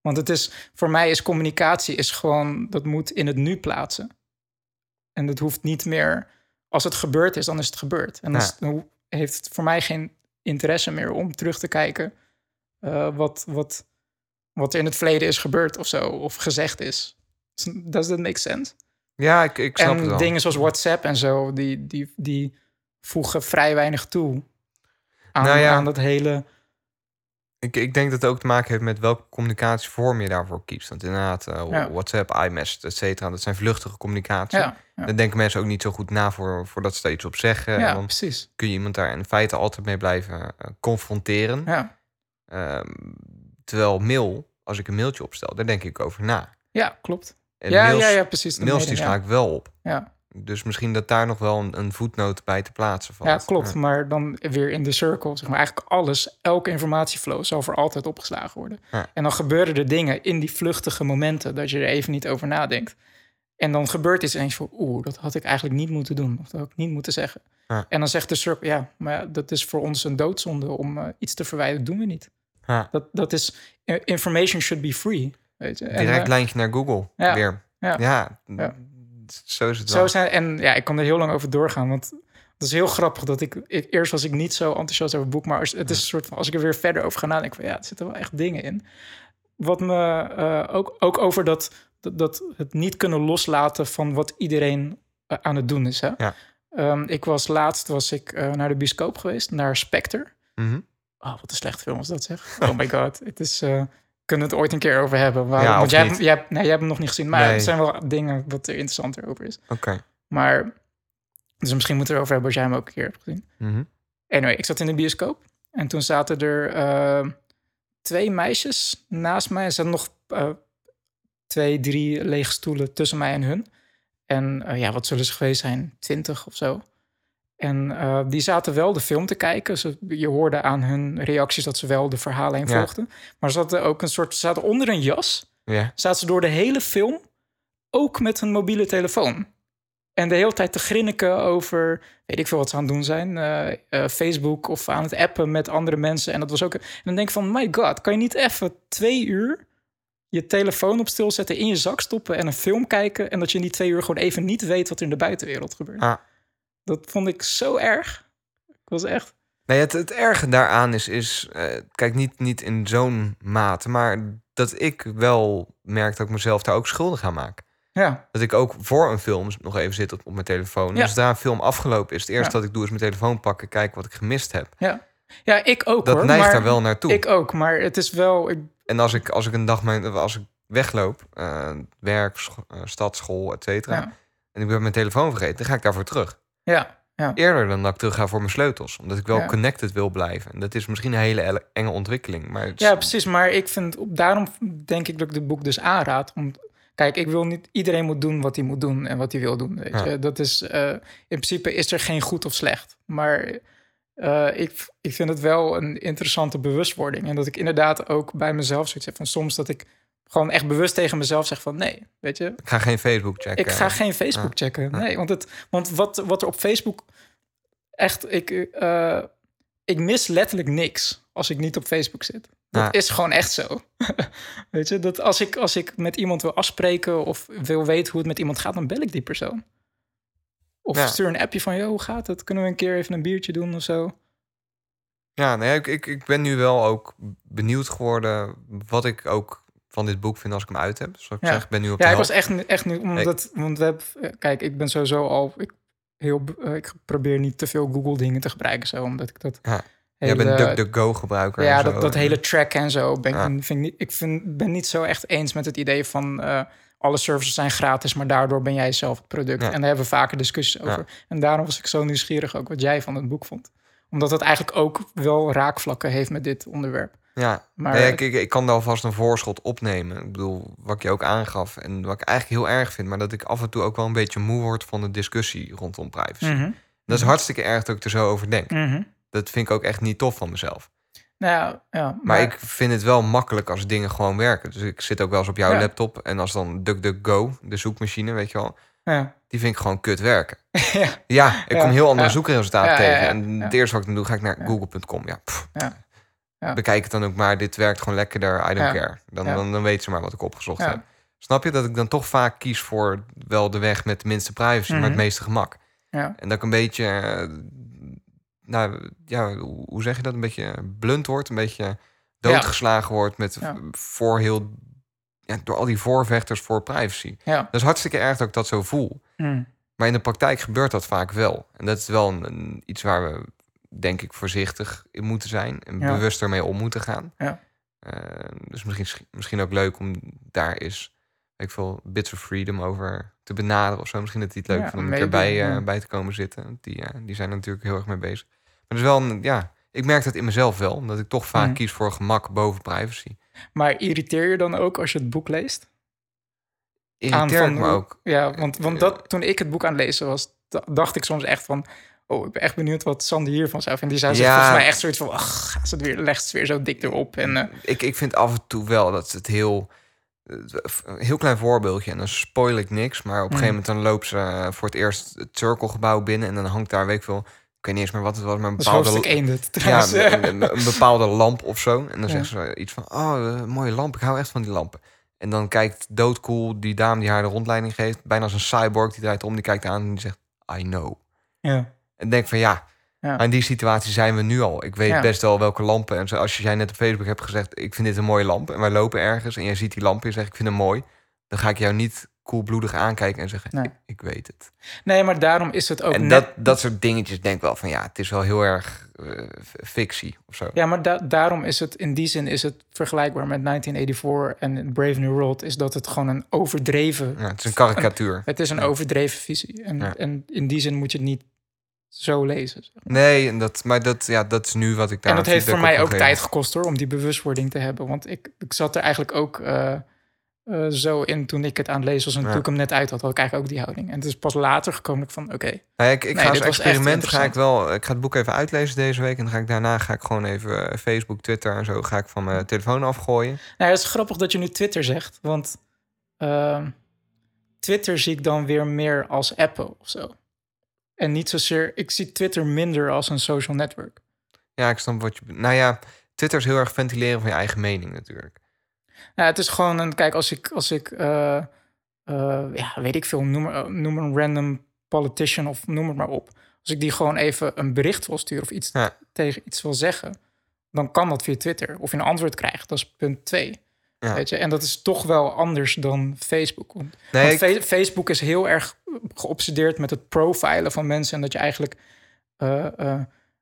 Want het is, voor mij is communicatie is gewoon, dat moet in het nu plaatsen. En dat hoeft niet meer, als het gebeurd is, dan is het gebeurd. En Ja. dan heeft het voor mij geen interesse meer om terug te kijken eh, wat, wat, wat er in het verleden is gebeurd of zo, of gezegd is. Does that make sense? Ja, ik, ik snap het en wel. dingen zoals WhatsApp en zo, die, die, die voegen vrij weinig toe aan, Nou ja. aan dat hele... Ik, ik denk dat het ook te maken heeft met welke communicatievorm je daarvoor kiest. Want inderdaad, eh, Ja. WhatsApp, iMessage, et cetera, dat zijn vluchtige communicatie. Ja. Daar denken mensen ook niet zo goed na voor, voordat ze er iets op zeggen. ja en dan precies. kun je iemand daar in feite altijd mee blijven eh, confronteren. Ja. Ehm, terwijl mail, als ik een mailtje opstel, daar denk ik over na. ja, klopt. En ja, mails, ja, ja, precies. mails die sla ik wel op. Ja. Dus misschien dat daar nog wel een, voetnoot bij te plaatsen valt. ja, klopt. Maar dan weer in de circle, zeg maar. Eigenlijk alles, elke informatieflow zal voor altijd opgeslagen worden. Ja. En dan gebeuren er dingen in die vluchtige momenten dat je er even niet over nadenkt. En dan gebeurt iets je van, oeh, dat had ik eigenlijk niet moeten doen. Of dat had ik niet moeten zeggen. Ja. En dan zegt de circle, ja, maar dat is voor ons een doodzonde om eh, iets te verwijderen. Doen we niet. Ja. Dat, dat is, information should be free. Weet je. En, Direct eh, lijntje naar Google ja, weer. ja. Ja, zo is het wel. Zo zijn, en ja, ik kan er heel lang over doorgaan. Want het is heel grappig dat ik, ik... Eerst was ik niet zo enthousiast over het boek. Maar als, het is een soort van... Als ik er weer verder over ga nadenken... Van, ja, er zitten wel echt dingen in. Wat me eh, ook, ook over dat, dat, dat het niet kunnen loslaten... van wat iedereen eh, aan het doen is. Hè? Ja. Ehm, ik was laatst was ik, naar de bioscoop geweest. Naar Spectre. Mhm. Oh, wat een slechte film was dat zeg. Oh my god. Het is... eh, kunnen we het ooit een keer over hebben. Waarom? Ja, Want jij, hebt, jij, hebt, nee, jij hebt hem nog niet gezien. Maar Nee. er zijn wel dingen wat er interessanter over is. Oké. Maar, dus misschien moeten we erover hebben als jij hem ook een keer hebt gezien. Mhm. Anyway, ik zat in de bioscoop. En toen zaten er eh, twee meisjes naast mij. Er zaten nog eh, twee, drie lege stoelen tussen mij en hun. En ja, wat zullen ze geweest zijn? Twintig of zo. En eh, die zaten wel de film te kijken. Ze, je hoorde aan hun reacties dat ze wel de verhalen heen Ja. volgden. Maar ze zaten ook een soort... Ze zaten onder een jas Ja. zaten ze door de hele film ook met hun mobiele telefoon. En de hele tijd te grinniken over, weet ik veel wat ze aan het doen zijn, eh, eh, Facebook of aan het appen met andere mensen. En dat was ook. En dan denk ik van, my god, kan je niet even twee uur je telefoon op stil zetten, in je zak stoppen en een film kijken. En dat je in die twee uur gewoon even niet weet wat er in de buitenwereld gebeurt. Ah. Dat vond ik zo erg. Ik was echt. Nee, het, het erge daaraan is, is eh, kijk, niet, niet in zo'n mate, maar dat ik wel merk dat ik mezelf daar ook schuldig aan maak. Ja, Dat ik ook voor een film nog even zit op, op mijn telefoon. Ja. Als daar een film afgelopen is, het eerste Ja. wat ik doe is mijn telefoon pakken, kijken wat ik gemist heb. ja. Ja, ik ook Dat hoor. neigt maar daar wel naartoe. Ik ook, maar het is wel. Ik, En als ik, als ik een dag mijn, als ik wegloop, eh, werk, eh, stad, school, et cetera, ja, en ik ben mijn telefoon vergeten, dan ga ik daarvoor terug. Ja, ja. Eerder dan dat ik terug ga voor mijn sleutels, omdat ik wel Ja. connected wil blijven. En dat is misschien een hele ele- enge ontwikkeling, maar het is- Ja, precies. Maar ik vind, daarom denk ik dat ik dit boek dus aanraad. Om, kijk, ik wil niet, iedereen moet doen wat hij moet doen en wat hij wil doen. Weet Ja. je? Dat is, eh, in principe is er geen goed of slecht. Maar eh, ik, ik vind het wel een interessante bewustwording. En dat ik inderdaad ook bij mezelf zoiets heb van soms dat ik gewoon echt bewust tegen mezelf zeg van nee, weet je, Ik ga geen Facebook checken. ik ga geen Facebook Ah. checken. Nee, want, het, want wat, wat er op Facebook echt, ik, eh, ik mis letterlijk niks als ik niet op Facebook zit. Dat is gewoon echt zo. Weet je, dat als ik, als ik met iemand wil afspreken of wil weten hoe het met iemand gaat, dan bel ik die persoon. Of Ja. stuur een appje van, joh, hoe gaat het? Kunnen we een keer even een biertje doen of zo? Ja, nee, ik, ik, ik ben nu wel ook benieuwd geworden wat ik ook van dit boek vind als ik hem uit heb. Zoals ik Ja. zeg, ik ben nu op Ja, ik was echt, echt nu, omdat, want we hebben, kijk, ik ben sowieso al, ik, heel, eh, ik probeer niet te veel Google dingen te gebruiken zo, omdat ik dat Ja. hele, Jij bent DuckDuckGo gebruiker. ja, dat, dat hele track en zo, ben ik, Ja. vind ik, niet, ik vind, ben niet zo echt eens met het idee van eh, alle services zijn gratis, maar daardoor ben jij zelf het product. Ja. En daar hebben we vaker discussies over. Ja. En daarom was ik zo nieuwsgierig ook wat jij van het boek vond. Omdat het eigenlijk ook wel raakvlakken heeft met dit onderwerp. Ja, Maar- nee, ik, ik, ik kan daar alvast een voorschot opnemen. Ik bedoel, wat ik je ook aangaf en wat ik eigenlijk heel erg vind, maar dat ik af en toe ook wel een beetje moe word van de discussie rondom privacy. Mhm. Dat is hartstikke erg dat ik er zo over denk. Mhm. Dat vind ik ook echt niet tof van mezelf. Nou ja, maar, Maar ik vind het wel makkelijk als dingen gewoon werken. Dus ik zit ook wel eens op jouw Ja. laptop en als dan DuckDuckGo, de zoekmachine, weet je wel, ja. die vind ik gewoon kut werken. ja. Ja, ik kom heel andere zoekresultaten tegen. en het eerste wat ik dan doe, ga ik naar google.com. Ja. Ja. Bekijk het dan ook maar. Dit werkt gewoon lekkerder. I don't care. Dan, dan, dan weten ze maar wat ik opgezocht heb. Snap je dat ik dan toch vaak kies voor wel de weg met de minste privacy, maar het Mhm. meeste gemak. Ja. En dat ik een beetje, eh, nou ja, hoe zeg je dat? Een beetje blunt wordt, een beetje doodgeslagen wordt met Ja. voor heel, ja, door al die voorvechters voor privacy. ja. Dat is hartstikke erg dat ik dat zo voel. Mm. Maar in de praktijk gebeurt dat vaak wel. En dat is wel een- iets waar we, denk ik, voorzichtig in moeten zijn. En Ja. bewuster mee om moeten gaan. Ja. Eh, dus misschien, misschien ook leuk om daar eens, ik veel, bits of freedom over te benaderen of zo. Misschien dat die het leuk Ja, om een keer maybe, bij, eh, bij te komen zitten. Die, eh, die zijn er natuurlijk heel erg mee bezig. Maar dat is wel, een, ja, ik merk dat in mezelf wel. Omdat ik toch vaak Mhm. kies voor gemak boven privacy. Maar irriteer je dan ook als je het boek leest? Irriteert me ook. Ja, want, want dat, toen ik het boek aan het lezen was, da- dacht ik soms echt van... Oh, ik ben echt benieuwd wat Sander hiervan zou vinden. Die zou zich Ja. volgens mij echt zoiets van... Ach, ze het weer, legt het weer zo dik erop. En, eh, ik, ik vind af en toe wel dat het heel... Een heel klein voorbeeldje, en dan spoil ik niks. Maar op een gegeven moment dan loopt ze eh, voor het eerst het cirkelgebouw binnen... en dan hangt daar, weet ik veel... Ik weet niet eens meer wat het was, maar een bepaalde... hoofdstuk 1 dit, ja, trouwens. een, een- een bepaalde lamp of zo. En dan Ja. zegt ze iets van... Oh, eh, mooie lamp, ik hou echt van die lampen. En dan kijkt doodcool die dame die haar de rondleiding geeft... bijna als een cyborg, die draait om, die kijkt aan en die zegt... I know. ja. En denk van ja, in die situatie zijn we nu al. Ik weet Ja. best wel welke lampen. En zoals jij net op Facebook hebt gezegd, ik vind dit een mooie lamp. En wij lopen ergens en jij ziet die lamp en je zegt, ik vind hem mooi. Dan ga ik jou niet koelbloedig aankijken en zeggen, Nee. ik, ik weet het. Nee, maar daarom is het ook en net... dat, dat soort dingetjes denk ik wel van, ja, het is wel heel erg eh, fictie of zo. Ja, maar da- daarom is het in die zin is het vergelijkbaar met 1984 en Brave New World... is dat het gewoon een overdreven... Ja, het is een karikatuur. Het is een overdreven visie. En, en in die zin moet je het niet zo lezen. zeg maar. Nee, en dat, maar dat, ja, dat is nu wat ik daar En dat heeft voor mij ook tijd gekost hoor, om die bewustwording te hebben. Want ik, ik zat er eigenlijk ook eh, eh, zo in toen ik het aan het lezen was. En Ja. toen ik hem net uit had, had ik eigenlijk ook die houding. En het is pas later gekomen van, oké, ja, ik, ik Nee, ga als echt experiment ga ik wel. Ik ga het boek even uitlezen deze week. En dan ga ik daarna ga ik gewoon even eh, Facebook, Twitter en zo ga ik van mijn telefoon afgooien. Nou, het is grappig dat je nu Twitter zegt, want ehm, Twitter zie ik dan weer meer als appen of zo. En niet zozeer, ik zie Twitter minder als een social network. Ja, ik snap wat je. Nou ja, Twitter is heel erg ventileren van je eigen mening natuurlijk. Nou, het is gewoon een, kijk, als ik, als ik eh, eh, ja, weet ik veel, noem, maar- noem een random politician of noem het maar op. Als ik die gewoon even een bericht wil sturen of iets Ja. tegen iets wil zeggen, dan kan dat via Twitter. Of je een antwoord krijgt, dat is punt twee. Ja. Weet je? En dat is toch wel anders dan Facebook. Want, Nee, want ik- Fe- Facebook is heel erg geobsedeerd met het profilen van mensen. En dat je eigenlijk eh, eh,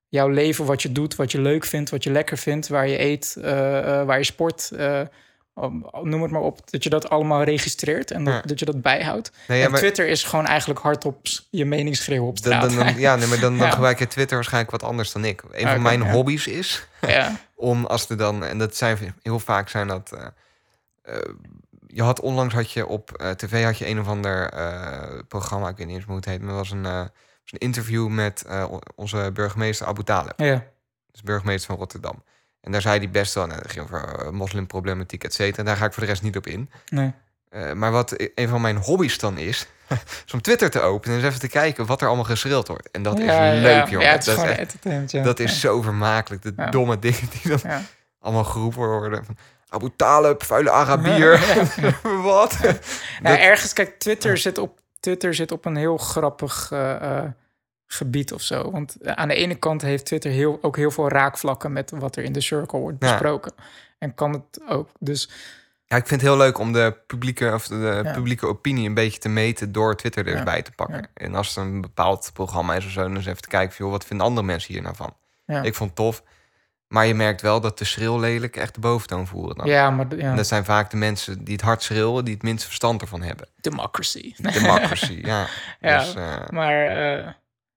jouw leven, wat je doet, wat je leuk vindt, wat je lekker vindt, waar je eet, eh, waar je sport, noem het maar op, dat je dat allemaal registreert en dat, Ja. dat je dat bijhoudt. Nee, ja, en maar- Twitter is gewoon eigenlijk hardop je mening schreeuwen op straat. dan, dan- ja, nee, maar dan, dan gebruik je Twitter waarschijnlijk wat anders dan ik. Een van mijn hobby's is ja. om als er dan, en dat zijn heel vaak zijn dat. Eh, je had onlangs had je op eh, tv had je een of ander eh, programma, ik weet niet eens hoe het heet, maar was een, eh, een interview met onze burgemeester Abu Taleb. Ja, Dus burgemeester van Rotterdam. En daar zei hij best wel, nou, dat ging over moslimproblematiek, et cetera. Daar ga ik voor de rest niet op in. nee. Maar wat een van mijn hobby's dan is, is om Twitter te openen en eens even te kijken wat er allemaal geschreeuwd wordt. En dat ja, is leuk, ja. jongen. Ja, het is dat, gewoon is echt- dat is zo vermakelijk. De domme dingen die dan allemaal geroepen worden. Van, Abu Talib, vuile Arabier. wat? Nou, Dat- ergens, kijk, Twitter zit op, Twitter zit op een heel grappig eh, eh, gebied of zo. Want eh, aan de ene kant heeft Twitter heel, ook heel veel raakvlakken met wat er in de circle wordt Ja. besproken. En kan het ook. Dus Ja, ik vind het heel leuk om de publieke, of de Ja. publieke opinie een beetje te meten door Twitter er eens Ja. bij te pakken. Ja. En als het een bepaald programma is of zo, dan eens even te kijken, van, joh, wat vinden andere mensen hier nou van? Ja. Ik vond het tof. Maar je merkt wel dat de schreeuw lelijk echt de boventoon voeren dan. ja, maar ja, En dat zijn vaak de mensen die het hard schreeuwen, die het minste verstand ervan hebben. democracy. Democracy, ja. Ja, Dus, eh, Maar eh,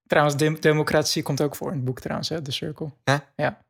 trouwens, dem- democratie komt ook voor in het boek trouwens, hè, de circle. Ja? Ja.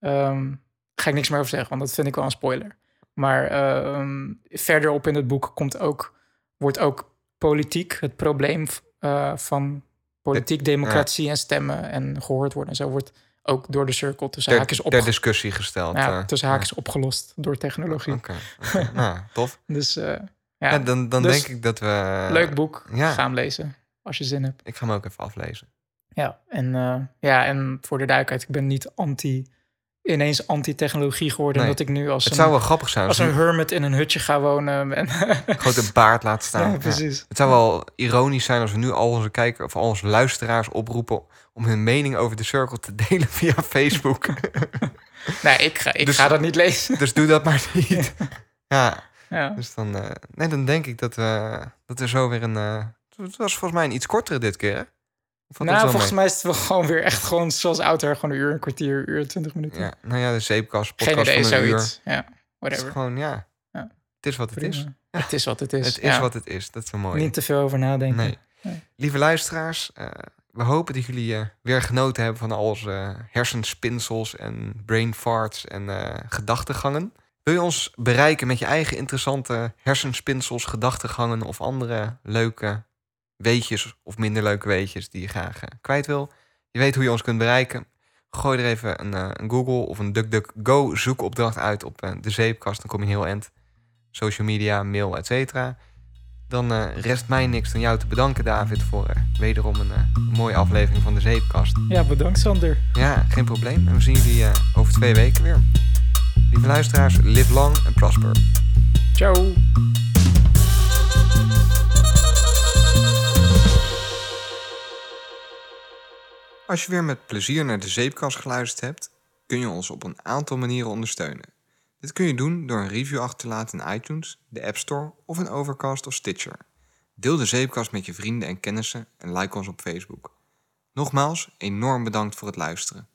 Ehm, ga ik niks meer over zeggen, want dat vind ik wel een spoiler. Maar ehm, verderop in het boek komt ook, wordt ook politiek, het probleem eh, van politiek, democratie en stemmen en gehoord worden en zo, wordt ook door de circle tussen ter, haakjes, op, ter discussie gesteld. ja, eh. tussen haakjes opgelost door technologie. Oké, nou, tof. Dus eh, Ja, ja, dan dan dus denk ik dat we... leuk boek. ja. Ga hem lezen als je zin hebt. Ik ga hem ook even aflezen. Ja, en, eh, ja, en voor de duidelijkheid, ik ben niet anti, ineens anti-technologie geworden. Nee. Omdat ik nu als, Het een, zou wel grappig zijn als een hermit in een hutje ga wonen. En, grote baard laat staan. ja, Ja. precies. Het zou wel ironisch zijn als we nu al onze kijkers of al onze luisteraars oproepen om hun mening over de circle te delen via Facebook. Nee, ik ga, ik Dus- ga dat niet lezen. dus doe dat maar niet. Ja, Ja. dus dan, eh, nee, dan denk ik dat we, dat we zo weer een. eh, het was volgens mij een iets kortere dit keer. Nou, wel volgens mee? mij is het wel gewoon weer echt gewoon zoals ouder. Gewoon een uur, een kwartier, uur, twintig minuten. Ja, nou ja, de zeepkast Geen podcast idee, van een uur. zoiets. Ja, Het is whatever. gewoon, ja. Ja. Het is wat het is. Het is wat het is. Het is ja. wat het is. Dat is zo mooi. Niet te veel over nadenken. Nee. Nee. Lieve luisteraars, eh, we hopen dat jullie eh, weer genoten hebben van al onze hersenspinsels en brain farts en eh, gedachtegangen. Wil je ons bereiken met je eigen interessante hersenspinsels, gedachtegangen of andere leuke weetjes of minder leuke weetjes die je graag eh, kwijt wil? Je weet hoe je ons kunt bereiken. Gooi er even een, eh, een Google of een DuckDuckGo zoekopdracht uit op eh, de zeepkast. Dan kom je heel eind. Social media, mail, et cetera. Dan rest mij niks dan jou te bedanken, David, voor wederom een mooie aflevering van de Zeepkast. Ja, bedankt Sander. Ja, geen probleem. En we zien jullie over twee weken weer. Lieve luisteraars, live long en prosper. Ciao. Als je weer met plezier naar de Zeepkast geluisterd hebt, kun je ons op een aantal manieren ondersteunen. Dit kun je doen door een review achter te laten in iTunes, de App Store of in Overcast of Stitcher. Deel de Zeepkast met je vrienden en kennissen en like ons op Facebook. Nogmaals, enorm bedankt voor het luisteren.